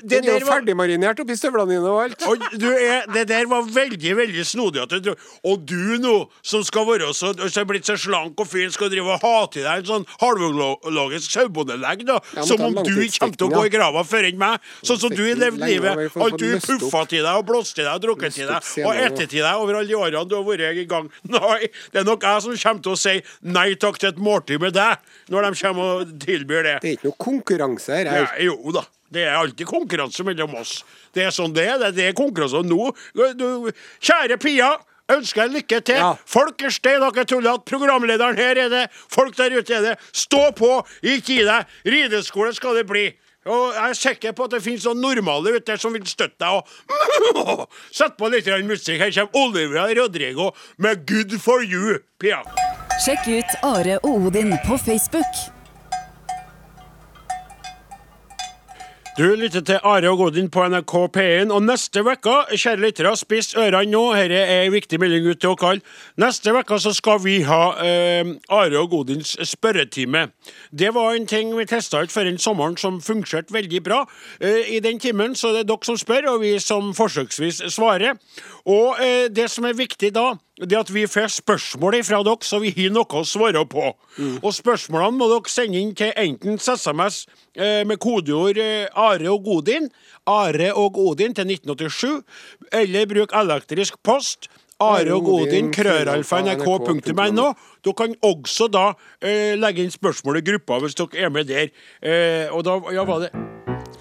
det Den er jo ferdigmarinert oppi støvlene dine og alt. og du er, det der var veldig veldig snodig. At du, og du nå, som skal være så, så blitt så slank og fin, skal drive og ha til deg en sånn halvøkologisk sauebondelegg, da. Ja, som om du ikke kommer til å gå i ja. Grava før enn meg. Sånn som du har levd livet. Alt du puffa til deg og blåste til deg og drukket til deg og ettet til deg over alle de årene du har vært i gang. Nei, det er nok jeg som kommer til å si nei takk til et måltid med deg, når de kommer og tilbyr det. Det er ikke noe konkurranse her. Ja, jo da. Det er alltid konkurranse mellom oss. Det er sånn det er. Det er konkurranse. Nå, du, kjære Pia, ønsker jeg lykke til. Ja. Folk er stein ikke tullete. Programlederen her er det. Folk der ute er det. Stå på, ikke gi deg. Rideskole skal det bli. Og jeg er sikker på at det finnes noen normale ute som vil støtte deg. Og Sett på litt musikk. Her kommer Olivia Rodrigo med 'Good for you', Pia. Sjekk ut Are og Odin på Facebook. Du lytter til Are og Godin på NRK P1, og neste uke, kjære lyttere, spiss ørene nå, dette er en viktig melding ut til dere alle. Neste uke skal vi ha eh, Are og Godins spørretime. Det var en ting vi testa ut før den sommeren som fungerte veldig bra. Eh, I den timen så er det dere som spør, og vi som forsøksvis svarer. Og eh, det som er viktig da, det at vi får spørsmål fra dere, så vi har noe å svare på. Og spørsmålene må dere sende inn til enten SMS eh, med kodeord eh, Are og Godin, Are og Odin til 1987, eller bruk elektrisk post. Are og Odin, krøralfa.nrk.no. Dere kan også da eh, legge inn spørsmål i gruppa hvis dere er med der. Eh, og da Ja, var det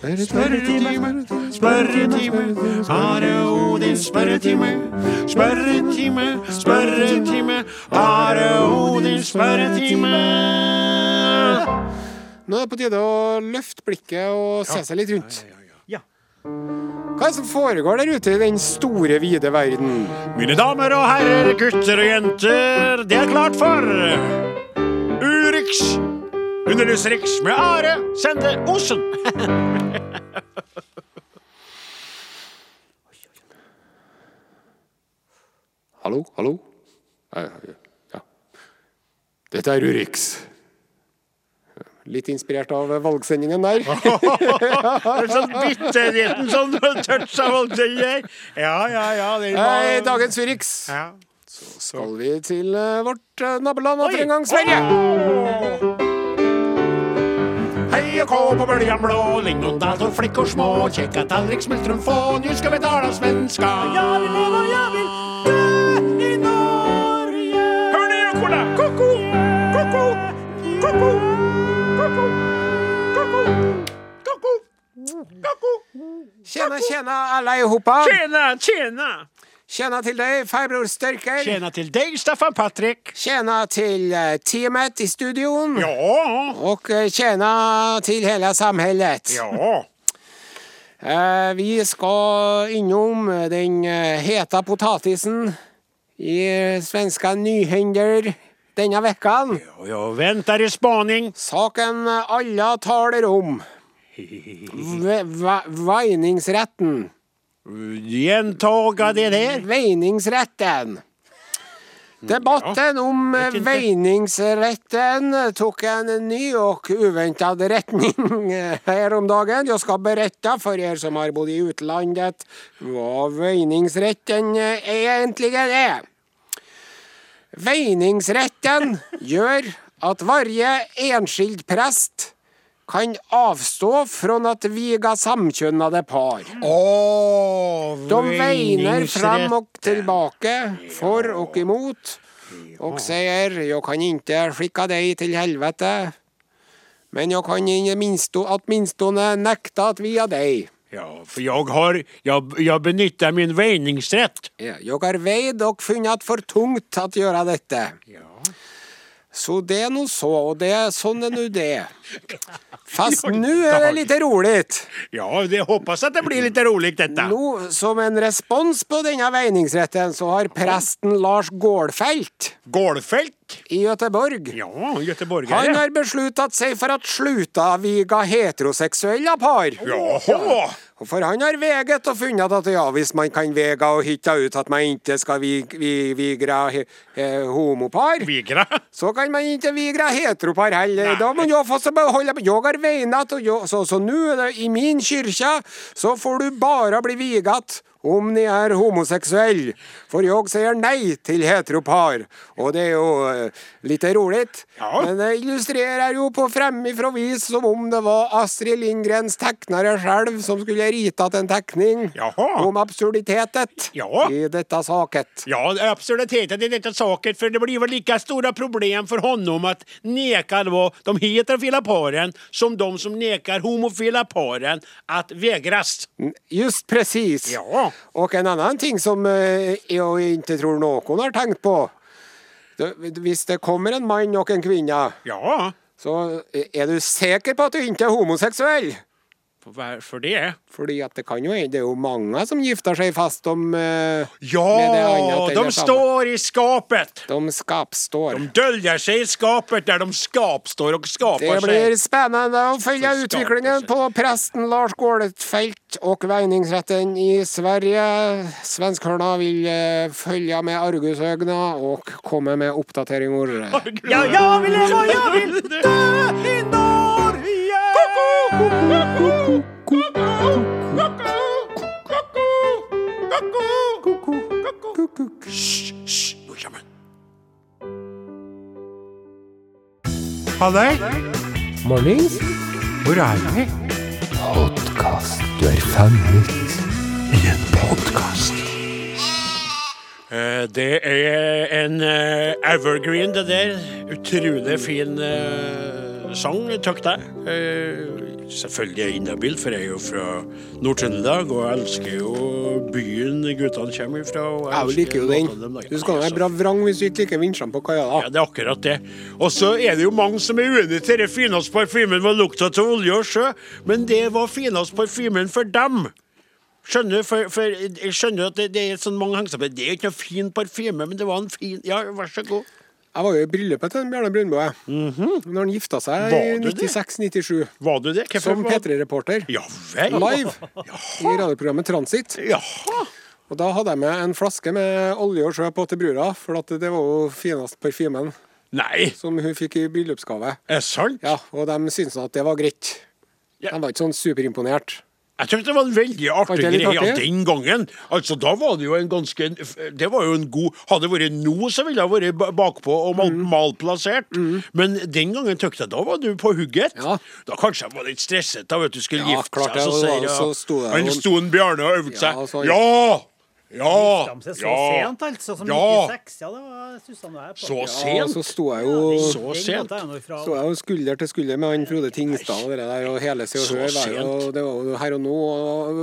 Spørretime, spørretime, Are Odins spørretime. Spørretime, spørretime, Are og spørretime. Nå er det på tide å løfte blikket og se seg litt rundt. Hva er det som foregår der ute i den store, vide verden? Mine damer og herrer, gutter og jenter, det er klart for Urix Underlysriks med Are Sende Osen. Hallo, hallo? Ja, ja, ja. Dette er Urix. Litt inspirert av valgsendingen der. Sånn bitte liten sånn touch av valgsender. Ja, ja, ja. Den var... Dagens Urix. Ja. Skal vi til eh, vårt eh, naboland atter en gang, Sverige? Hei og kå på bøljan blå, lingondator, flickor små, käka tallrik, smultron få, nu ska vi tala svenska. Jag vill leva, jag vill dö i Norge. Hör ni ekorna? Koko, koko, koko, koko, koko, koko, koko. Tjena, tjena allihopa. Tjena, tjena. Tjena til deg, farbror Styrker. Tjena til deg, Staffan Patrik. Tjena til uh, teamet i studion. Ja, Og uh, tjena til hele samfunnet. ja. uh, vi skal innom den eh, heta potatisen i svenske svenska nyhender denne veckan. Ja, ja, venter i spaning. Saken alle taler om. Veiningsretten. Gjentaga det der. Veiningsretten. Debatten om vet tok en ny en ny retning her om dagen. Jeg skal berette for dere som har bodd i utlandet hva veiningsretten egentlig er. Veiningsretten gjør at varje enskild präst kan avstå från att viga samkönade par. Åh, De veiner fram og tilbake, for og imot, og sier 'jeg kan ikke skicka deg til helvete, men jeg kan i minst, åtminstone nekta att via deg. Ja, for jeg har, Jeg, jeg benytter min veiningsrett. Ja, jeg har veid og funnet for tungt å gjøre dette. Ja. Så det er nå så, og det er sånn er nå det. Fast nå er det litt rolig. Ja, det hoppas at det blir litt rolig, dette. Nå, som en respons på denne veiningsretten, så har presten Lars Gårdfelt Gårdfelt? i Göteborg Ja, Han har besluttet seg for at slutta viga heteroseksuelle par. Jaha! Og For han har veget og funnet at ja, hvis man kan vega og hitta ut at man ikke skal vi, vi, vigra he, eh, homopar, Vigra. så kan man ikke vigra heteropar heller. Nei. Da må jo få så beholde Jeg har veinat, og så, så nå i min kirke, så får du bare bli vigat om ni er homoseksuelle, For jeg sier nei til heteropar. Og det er jo eh, litt rolig. Ja. Men det illustrerer jo på fremifrå vis som om det var Astrid Lindgrens tegnere sjøl som skulle ritat en tegning Jaha. om absurditetet Ja. i dette saket. Ja, absurditetet i dette saket, for det blir vel lika store problem for honom at neker då de heterofila paren som de som nekar homofila paren at vegres. Just precis. Ja. Og en annen ting som eh, jeg ikke tror noen har tenkt på. Hvis det kommer en mann og en kvinne, Ja, så er du sikker på at du ikke er homoseksuell? Varför det? Fordi at det kan jo Det er jo mange som gifter seg fast om uh, Ja, de står i skapet. De skapstår. De dølger seg i skapet der de skapstår og skaper seg. Det blir seg. spennende å følge utviklingen på presten Lars Gåletfelt og veiningsretten i Sverige. Svenskhørna vil uh, følge med argusøgna og komme med oppdateringer. Ja, jeg vil leve, jeg vil dø i Norge! Hysj, hysj, nå kommer han. Halløy! Mornings. Hvor er vi? Du er fanget. I en podkast. Eh, Det er en eh, evergreen, det der. Utrolig fin eh, sang, takk deg. Selvfølgelig er jeg inhabil, for jeg er jo fra Nord-Trøndelag og elsker jo byen guttene kommer fra. Jeg elsker liker jo den. Du skal være bra vrang hvis du ikke liker vinsjene på kaia, Ja, det er akkurat det. Og så er det jo mange som er uenig til den fineste parfymen var lukta av olje og sjø, men det var finest parfymen for dem. Skjønner du? For, for jeg skjønner at det, det er sånn mange henger seg på. Det er ikke noe fin parfyme, men det var en fin Ja, vær så god. Jeg var jo i bryllupet til Bjarne Bjarne mm -hmm. Når han gifta seg i Mhm. Var du det? 96-97. Var du det? Hvorfor Som var- P3-reporter. Ja vel. Live i radioprogrammet Transit. Jaha. Og da hadde jeg med en flaske med olje og sjø på til brura, for at det var jo finest parfymen Nei, som hun fikk i bryllupsgave. er sant? Ja, og de syntes at det var greit. Ja. De var ikke sånn superimponert. Jeg synes det var en veldig artig greie den gangen. Altså, da var det jo en ganske Det var jo en god Hadde det vært nå, så ville jeg vært bakpå og mal, Mm. malplassert. Men den gangen tykte jeg da var du på hugget. Ja. Da kanskje jeg var litt stresset da vet du skulle Ja, gifte klart seg. Så, sier jeg, så sto jeg Han sto en Bjarne og øvde Ja, seg. Ja! Ja! De seg så ja. sent, altså, som Ja. 96. Ja, det var Susanne og jeg på. Så Ja, sent. så sto jeg jo Så sent. sto jeg jo skulder til skulder med han Frode Tingstad og det der, og hele Se og Hør var jo. Det var jo her og nå, og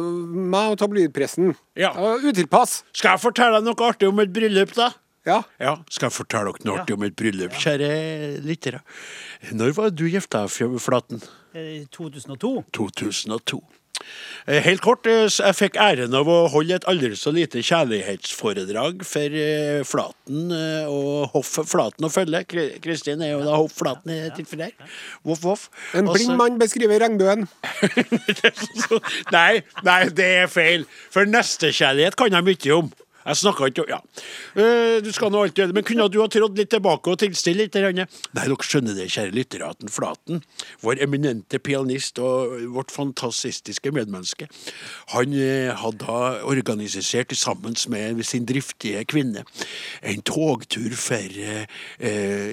meg og tabloidpressen. Ja. Utilpass. Skal jeg fortelle deg noe artig om et bryllup, da? Ja. Ja, skal jeg fortelle dere noe artig om et bryllup, kjære lyttere? Når var du gifta deg, Flaten? Eh, 2002. 2002. Eh, Helt kort, eh, jeg fikk æren av å holde et aldri så lite kjærlighetsforedrag for eh, Flaten og Hoff Flaten å følge. Kristin er jo da Hoff Flaten i tilfellet. her. Voff, voff. En blind mann beskriver regnbuen. nei, nei, det er feil. For nestekjærlighet kan jeg mye om. Jeg snakka ikke Ja. Uh, du skal nå alltid gjøre det, men kunne du ha trådt litt tilbake og tilstille litt? grann? Nei, dere skjønner det, kjære lyttere, at Flaten, vår eminente pianist og vårt fantastiske medmenneske, han uh, hadde organisert sammen med sin driftige kvinne en togtur for uh,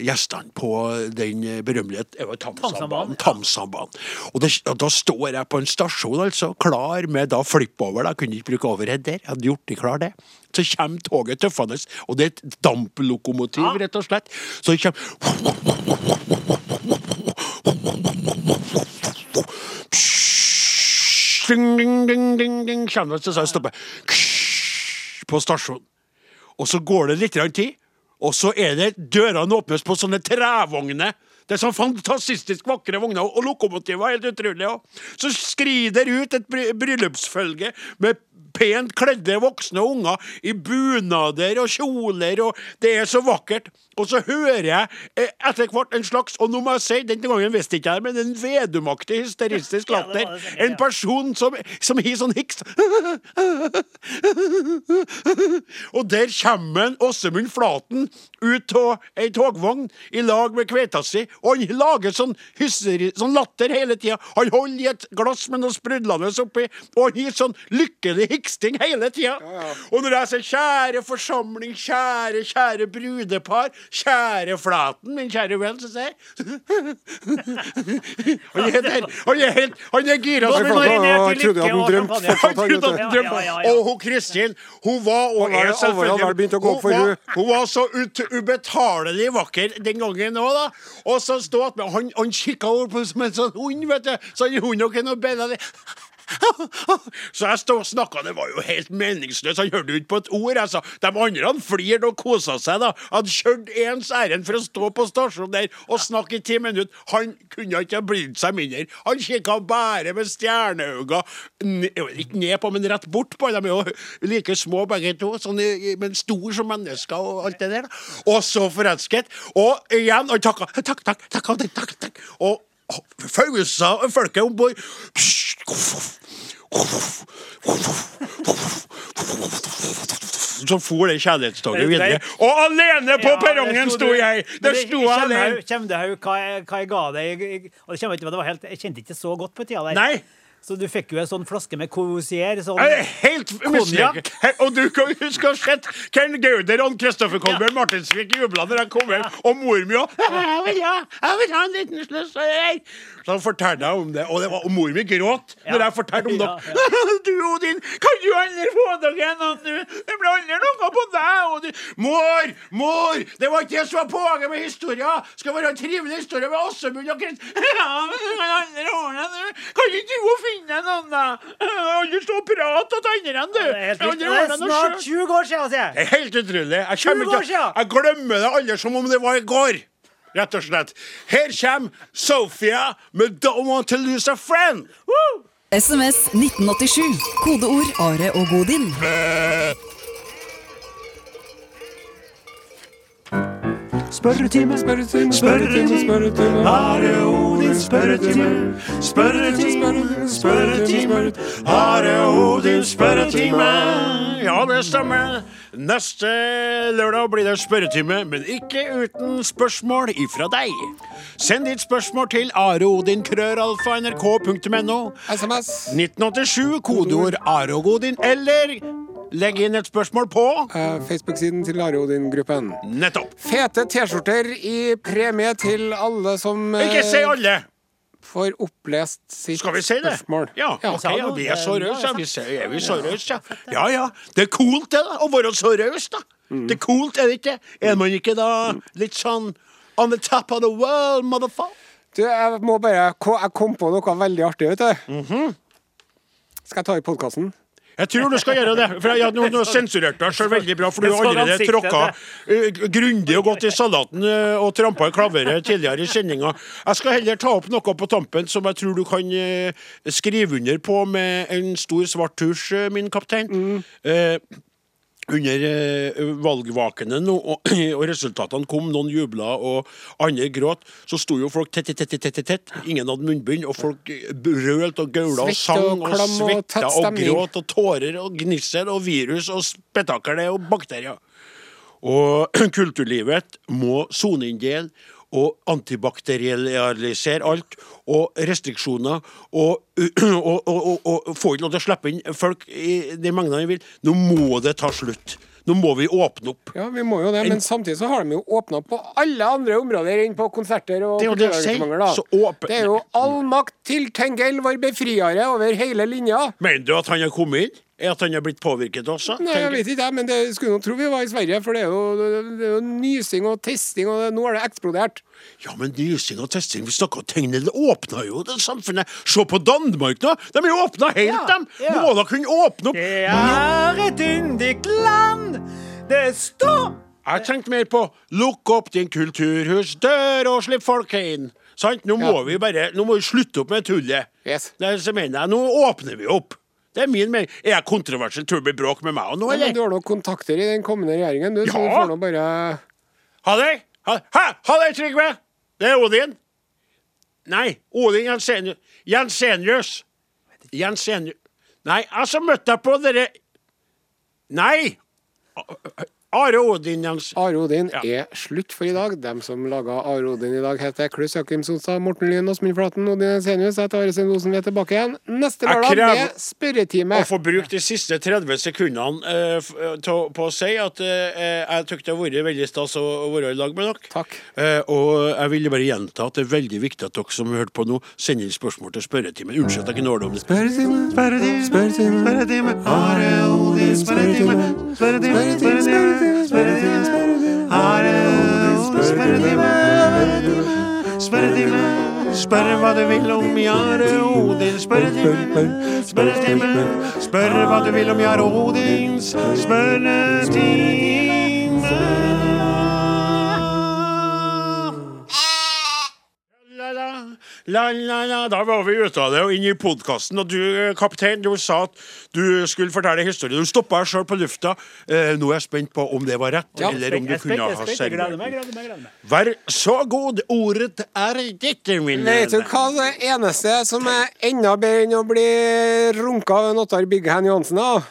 gjestene på den berømmelige Tamsambanen. Tamsambanen. Og, det, og da står jeg på en stasjon, altså, klar med da flippover. da, kunne ikke bruke overhead der. Jeg hadde gjort det klar det. Så kommer toget tøffende, og det er et damplokomotiv, rett og slett. Så det kommer Ding, ding, ding, ding, ding, kommer det, så stopper på stasjonen. Og så går det litt tid, Og så er det dørene åpnes på sånne trevogner. Det er sånn fantastisk vakre vogner, og lokomotiver. Helt utrolig. Og så skrider ut et bryllupsfølge med pent kledde voksne unger i bunader og kjoler, og det er så vakkert. Og så hører jeg eh, etter hvert en slags, og nå må jeg si, denne gangen visste ikke jeg det, men en vedumaktig hysteristisk Ja, latter. ja, sikkert, En person som, som har sånn hiks. Og der kommer en Åsemund Flaten ut av ei togvogn i lag med kveita si, og han lager sånn, hysteri, sånn latter hele tida. Han holder i et glass med noe sprudlende oppi, og han gir sånn lykkelig hiksting hele tida. Og når jeg sier 'kjære forsamling', 'kjære, kjære brudepar', 'kjære Flaten', min kjære venn, så sier jeg Han er helt Han er helt Han er gira som Jeg trodde han drømte fortsatt. Han trodde Ja, ja, ja, ja. Og hun Kristin, hun var og er for hun, hun. var, hun var så ut, ubetalelig vakker den gangen òg, da. Og så stod at han, han kikka over på som en sånn hund, vet du. Så han hund er noe bedre. Så jeg stod og snakka, det var jo helt meningsløst. Han hørte jo ikke på et ord. Altså. De andre han flirte og kosa seg. da Han kjørte ens ærend for å stå på stasjonen der og snakke i ti minutter. Han kunne ikke ha brydd seg mindre. Han kikka bare med stjerneøyne ikke ned på, men rett bort på. De er jo like små begge to, sånn, men stor som mennesker og alt det der. Og så forelsket. Og igjen, han takka. Takk, takk, takk, takk, takk, takk. Og fausa folket om bord. Så for det kjærlighetstoget videre. Og alene på Ja, perrongen sto jeg! Der det sto jeg alene. Kjem det hva, jeg- hva jeg ga deg. Jeg- Og det kommer ikke, det var helt, jeg kjente ikke så godt på tida der. Nei. Så du fikk jo en sånn flaske med Courvoisier. Sånn, helt mislykket. Og du kan huske å ha sett Ken Gauder og Kristoffer Kolbjørn Martinsvik jubla når jeg kom hjem, og mor mi òg. Jeg vil ha en liten sløss her. Så han fortalte jeg om det, og, det var, og mor mi gråt når jeg fortalte om det. Ja, Du, Odin, kan du aldri få deg en? Det blir aldri noe på deg. Odin. Mor! Mor! Det var ikke det som var poenget med historien. Skal være en trivelig historie med Åsemund og Krist... Ja, men det kan aldri ordne det. Kan ikke du og finne noen, da? Aldri stå og prate til andre, du. Det er Jeg snart 20 år siden, sier Det er helt utrolig. Jeg, 20 kommer år ikke, jeg glemmer det aldri som om det var i går. Rett og slett. Her kommer Sophia med 'Don't Want To Lose A Friend'. SMS 1987. Kodeord Are og Godin. Spørretime, Spørretime, spørretime, spørretime. Are Odin, spørretime. Spørretime, spørretime. Are Odin spørretime. Ja, det stemmer. Neste lørdag blir det spørretime, men ikke uten spørsmål ifra deg. Send ditt spørsmål til areodin.krøralfa.nrk.no. SMS. 1987, kodeord areogodin, eller legg inn et spørsmål på Eh, Facebook-siden til Are Odin-gruppen. Nettopp. Fete T-skjorter i premie til alle som eh, Ikke si alle! får opplest sitt Skal vi si det? spørsmål. Ja, ok, ja, vi er så rause. Vi er vi så rause, ja. Ja, ja. Det er coolt, det, da. Å være så raus, da. Mm. Det er coolt, er det ikke? Er man ikke da litt sånn on the top of the world, motherfucker? Du, jeg må bare ko- Jeg kom på noe veldig artig, vet du. Mhm. Skal jeg ta i podkasten? Jeg tror du skal gjøre det. For jeg, nå, nå sensurerte jeg selv veldig bra, for du har allerede tråkka uh, grundig og godt i salaten uh, og trampa i klaveret tidligere i sendinga. Jeg skal heller ta opp noe på tampen som jeg tror du kan uh, skrive under på med en stor svart tusj, min kaptein. Uh, under eh, valgvakene og, resultatene kom, noen jubla og andre gråt, så sto jo folk tett, tett, tett, tett. Ingen hadde munnbind, og folk eh, brølte og gaula og sang og svetta og gråt og tårer og gnissel og virus og spetakkel og bakterier. Og kulturlivet må soneinndele og antibakterialisere alt, og restriksjoner, og, og, og, og, få ikke lov til å slippe inn folk i de mengdene de vil. Nå må det ta slutt. Nå må vi åpne opp. Ja, vi må jo det, men samtidig så har de jo åpna på alle andre områder enn på konserter og Det er. Åpen- Det er jo all makt til Tengel, vår befriere, over hele linja. Mener du at han har kommet inn? Er at han har blitt påvirket også? Nei, jeg vet ikke, jeg, men det skulle nå tro vi var i Sverige, for det er jo, det er jo nysing og testing, og det, nå har det eksplodert. Ja, men nysing og testing Vi snakka om tegnet. Det åpna jo det samfunnet. Se på Danmark nå! De er jo åpna helt, Ja, dem! ja. Må da kunne åpne opp Det er et yndig land. Det står Jeg tenkte mer på lukk opp din kulturhusdør og slipp folk inn. Sant? Nå må Ja. vi bare Nå må vi slutte opp med tullet. Yes. Det er så mener jeg, Nå åpner vi opp. Det er min mening. Er jeg kontroversiell? Tror du det blir bråk med meg og nå, Ja, men du har nok kontakter i den kommende regjeringen, du, så du får nå bare Ha det! Ha, ha, ha det, Trygve! Det er Odin. Nei, Odin Jensenius. Jensenius. Jensenius. Nei, altså møtte jeg på dere Nei! Are Odin Jens... Are Odin Ja. er slutt for i dag. Dem som laga Are Odin i dag, heter Kluss Jakim Sonstad, Morten Lyn, Åsmund Flaten, Odin Senius. Jeg heter Are Sein Osen, vi er tilbake igjen neste lørdag med spørretime. Å få bruke de siste 30 sekundene eh, eh, på å si at eh, jeg syns det har vært veldig stas å være i lag med dere. Takk. Eh, og jeg ville bare gjenta at det er veldig viktig at dere som hørte på nå, sender inn spørsmål til spørretimen. Unnskyld at jeg ikke når det om det. Spørretime, spørretime, spørretime, spørretime. Are Odin, spørretime, spørretime, spørretime, spørretime. Spørretime. Spørretime. Spør hva du vil om Jare Odins spørretime. Spørretime. Spør hva du vil om Jare Odins spørretime. La, la, la. Da var vi ute av det og inn i podkasten. Og du, eh, kaptein, du sa at du skulle fortelle historien. Du stoppa deg sjøl på lufta. Eh, nå er jeg spent på om det var rett, Ja. eller om du spent, kunne ha servert. Vær så god, ordet er ditt, min Vet du hva det eneste som er enda bedre enn å bli runka av en Ottar Biggen Johansen, av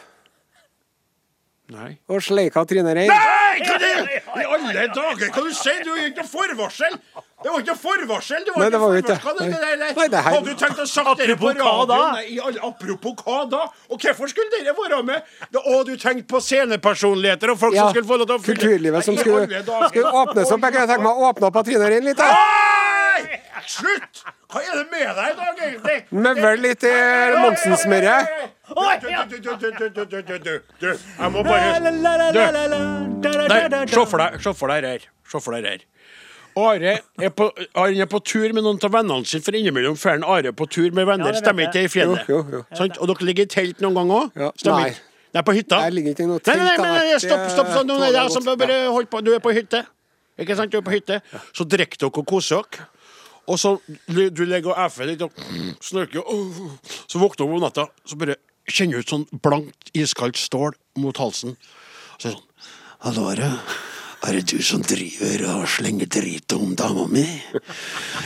Nei. Og sleika Trine Rein? Nei! Hva det? I alle dager, hva du sier du? er ikke noe forvarsel! Det var ikke noe forvarsel! Det var nei, det var ikke forvarsel. Hadde du tenkt å sagt dette på radioen? Nei, apropos hva da? Og hvorfor skulle dere være med? Og du tenkte på scenepersonligheter og folk ja, som skulle få lov til å fylle Kulturlivet som skulle, skulle åpnes opp. Jeg kunne tenke meg å åpne opp Trine Rein litt, da. Nei! Slutt! Hva er det med deg i dag, egentlig? Møvel litt i Monsen-smøret. Du, du, du, du, jeg må bare Du. Nei, se for deg her. Se for deg her. Are er på, han er på tur med noen av vennene sine, for innimellom drar Are på tur med venner. Ja, det Stemmer ikke det i fjellet? Jo, jo, jo. Sant? Og dere ligger i telt noen gang òg? Ja. Nei. Nei, på hytta? Jeg ligger ikke i noe Nei, nei, nei, telt, nei, stopp, stopp, stopp. Nå er jeg som bare holdt på. Du er på hytte. Ikke sant? Du er på hytte. Så drikker dere og koser dere. Og så du ligger og efer litt og snorker, så våkner du om natta, så bare kjenner du ut sånn blankt, iskaldt stål mot halsen. Så er det sånn Hallo, Are. Er det du som driver og slenger drit om dama mi?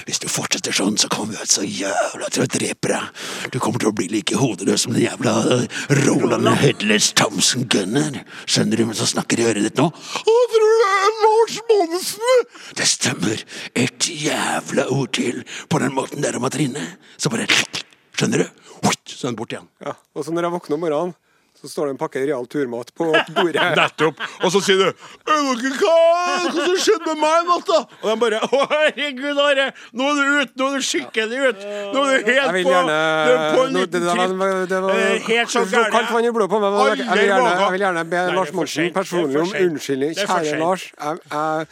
Hvis du fortsetter sånn, så kommer jeg så jævla til å drepe deg. Du kommer til å bli like hodeløs som den jævla Roland Headless Thompson Gunner. Skjønner du hvem som snakker i øret ditt nå? Å, tror du det er Lars Monsen? Det stemmer. Et jævla ord til på den måten der om å Trine. Så bare Skjønner du? Så er den borte igjen. Ja. Og så når jeg våkner om morgenen, så står det en pakke real turmat på bordet. Nettopp. Og så sier du «Er dere hva, hva som skjedde med meg i natt, da? Og de bare Å, herregud, Are. Nå er du ute. Nå er du skikkelig ute. Nå er du helt på gjerne Du er på en liten det, der var, det var Eh, Helt så så kaldt vann i blodet på meg. men Jeg vil gjerne, jeg vil gjerne be Nei, det Lars Monsen. Det er personlig om unnskyldning. Det Kjære. Lars. Jeg, jeg,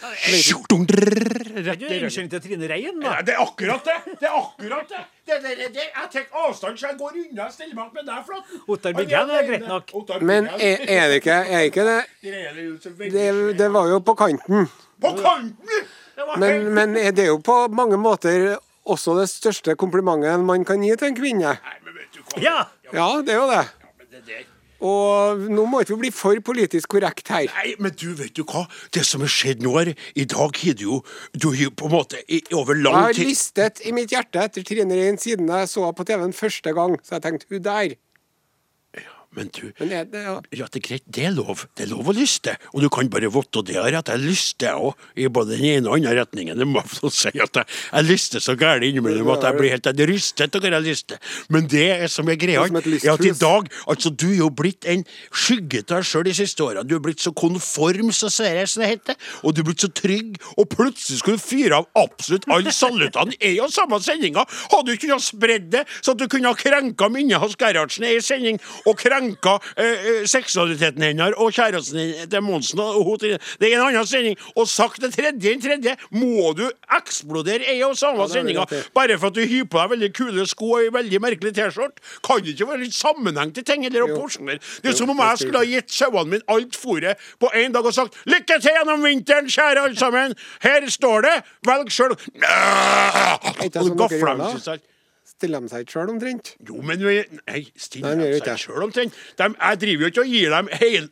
unnskyldning til Trine Rein, Ja, da. det er akkurat det! Det er akkurat det! Det, det, det, det. Jeg tar avstand, så jeg går unna og stiller meg opp med deg, Flaten. Ottar Biggen er greit nok. Men er, er det ikke, er ikke det det det, var jo på kanten. På kanten! Men, men er det jo på mange måter også det største komplimentet man kan gi til en kvinne. Nei, men vet du hva? Ja! Ja, det er jo det. Ja, Men det der Og nå må ikke vi bli for politisk korrekt her. Nei, men du, vet du hva? Det som har skjedd nå, her I dag har du jo Du har jo på en måte i, over Jeg har tid listet i mitt hjerte etter Trine Rein siden jeg så henne på TV-en første gang. Så jeg tenkte hun der. Men du Men er det, ja. Ja, det er greit. Det er lov. Det er lov å lyste. Og du kan bare votte det har at jeg lyster jeg òg, i både den ene og andre retningen. Det må jeg få si at jeg, jeg lyster så gærent innimellom at jeg blir helt jeg rystet av hva jeg lyster. Men det er som er greia, er at i dag Altså, du er jo blitt en skygge av deg sjøl de siste åra. Du er blitt så konform, så ser jeg som det heter. Og du er blitt så trygg. Og plutselig skulle du fyre av absolutt alle salutene i og samme sendinga. Hadde du ikke kunnet spredd det, så at du kunne ha krenka minnet hans Gerhardsen i sending, og krenka krenka eh, eh, seksualiteten hennes og kjæresten til Monsen. Og hun, til- det er en annen sending. Og sagt det tredje enn tredje, må du eksplodere ei og samme ja, sendinga bare for at du hyr på deg veldig kule sko og ei veldig merkelig T-skjorte? Kan det ikke være litt sammenheng til ting? Eller å Jo. porsjonere? Det er som om jeg skulle ha gitt sauene mine alt fôret på én dag og sagt 'Lykke til gjennom vinteren, kjære alle sammen'. Her står det. Velg sjøl. som dere gjør da? Stiller de seg ikke sjøl omtrent? Jo, men vi Nei, stiller de seg sjøl omtrent. De- Jeg driver jo ikke og gir dem det?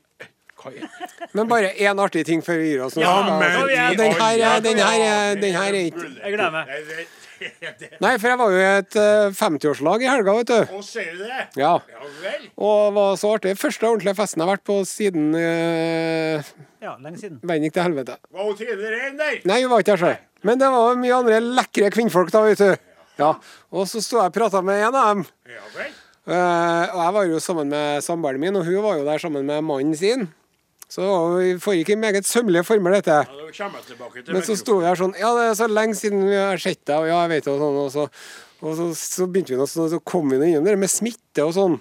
Men bare én artig ting før vi gir oss. Ja, men den her, er- den her, er- den her er ikke Jeg gleder meg. Nei, for jeg var jo i et eh, 50-årslag i helga, vet du. Å, sier du det? Ja. Ja. Og det var så artig. Første ordentlige festen jeg har vært på siden uh, Ja, lenge siden. verden gikk til helvete. Var hun Trine Rein der? Nei, hun var ikke der sjøl. Men det var mye andre lekre kvinnfolk da, vet du. Ja. Og så sto jeg og prata med en av dem. Ja vel. Eh, og jeg var jo sammen med samboeren min, og hun var jo der sammen med mannen sin. Så vi foregikk i meget sømmelige former, dette. Ja, jeg tilbake til Men så sto vi her sånn Ja, det er så lenge siden vi har sett deg, og ja, jeg vet det, og sånn. Og så, og så, så begynte vi nå, sånn, så kom vi innom det med smitte og sånn.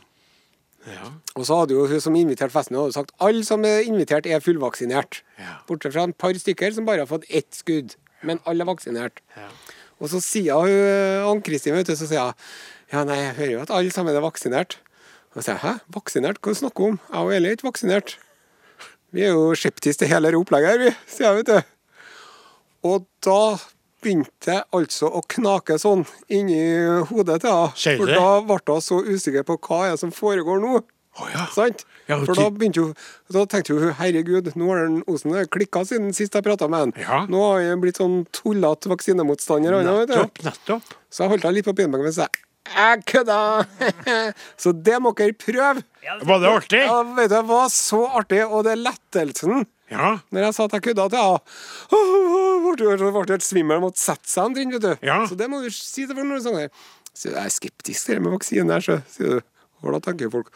Ja. Og så hadde jo hun som inviterte festen, hadde sagt alle som er invitert, er fullvaksinert. Ja. Bortsett fra en par stykker som bare har fått ett skudd. Men alle er vaksinert. Ja. Og så sier hun Ann-Kristin, vet du, så sier hun ja, nei, jeg hører jo at alle sammen er vaksinert. Og så sier jeg hæ, vaksinert? Hva snakker du om? Jeg og Eli er ikke vaksinert. Vi er jo skeptiske til hele det opplegget her, vi, sier jeg, vet du. Og da begynte jeg altså å knake sånn inni hodet til henne. For da ble hun så usikker på hva er det som foregår nå. Å ja. Sant? Ja, For da jo Da tenkte hun herregud, nå har den Osen klikka siden sist jeg prata med han. Ja. Nå har han blitt sånn tullete vaksinemotstander. han, vet du. Nettopp, nettopp. Så jeg holdt henne litt på pinebenken mens jeg jeg kødda! så det må dere prøve. Var det artig? Ja, vet du, Det var så artig, og det lettelsen Ja. når jeg sa at jeg kødda til henne Åh, ble helt svimmel og måtte sette seg omtrent, vet du. Ja. Så det må du si til folk når du her. Så jeg er skeptisk til det med vaksine, sier du. Hvordan tenker folk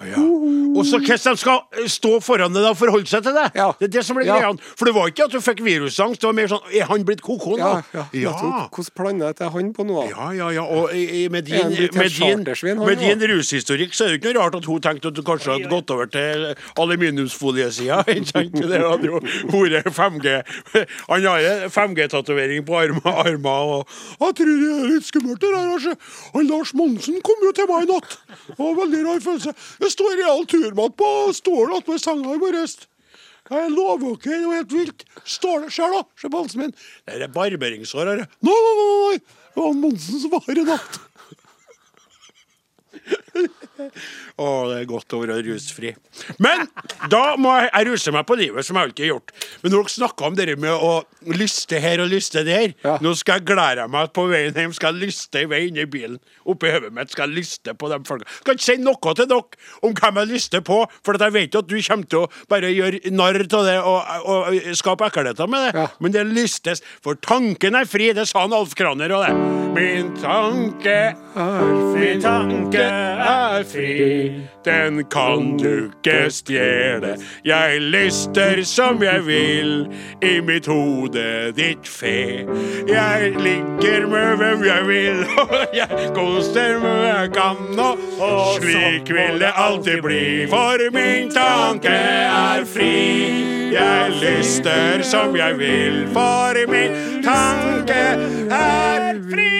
Ja. Og så hvordan de skal eh, stå foran deg og forholde seg til det. Ja. Det er det som blir Ja. greia. For det var ikke at du fikk virusangst, det var mer sånn Er han blitt koko nå? Ja, ja. Hvordan planet er han på nå? Ja, ja, ja. Og med din, med din, med din rushistorikk så er det ikke noe rart at hun tenkte at du kanskje hadde gått over til aluminiumsfoliesida. Det hadde jo vært 5G. Han har 5G-tatovering på armer og Jeg tror det er litt skummelt, det der. Altså. Han Lars Monsen kom jo til meg i natt. Det var en veldig rar følelse. Det står real turmat på stolen attmed senga i morges. Jeg lover dere, det var helt vilt. Står det sjøl, da. Se på halsen min. Det er barberingssår her. Nei, nei, nei. Det var Monsen som var i natt. Å, det er godt å være rusfri. Men da må jeg, jeg ruse meg på livet, som jeg alltid har gjort. Men når dere snakker om det med å lyste her og lyste der, Ja. nå skal jeg glede meg at på veien hjem skal jeg lyste i vei inni i bilen. Oppi hodet mitt skal jeg lyste på de folka. Skal ikke si noe til dere om hvem jeg lyster på, for jeg vet jo at du kommer til å bare gjøre narr av det og, og, og skape ekkelheter med det. Ja. Men det lystes, for tanken er fri. Det sa han Alf Kraner og det. Min tanke Min tanke er fri, den kan du ikke stjele. Jeg lyster som jeg vil, i mitt hode ditt fe. Jeg ligger med hvem jeg vil, og jeg koster med hvem jeg kan. Og slik vil det alltid bli, for min tanke er fri. Jeg lyster som jeg vil, for min tanke er fri.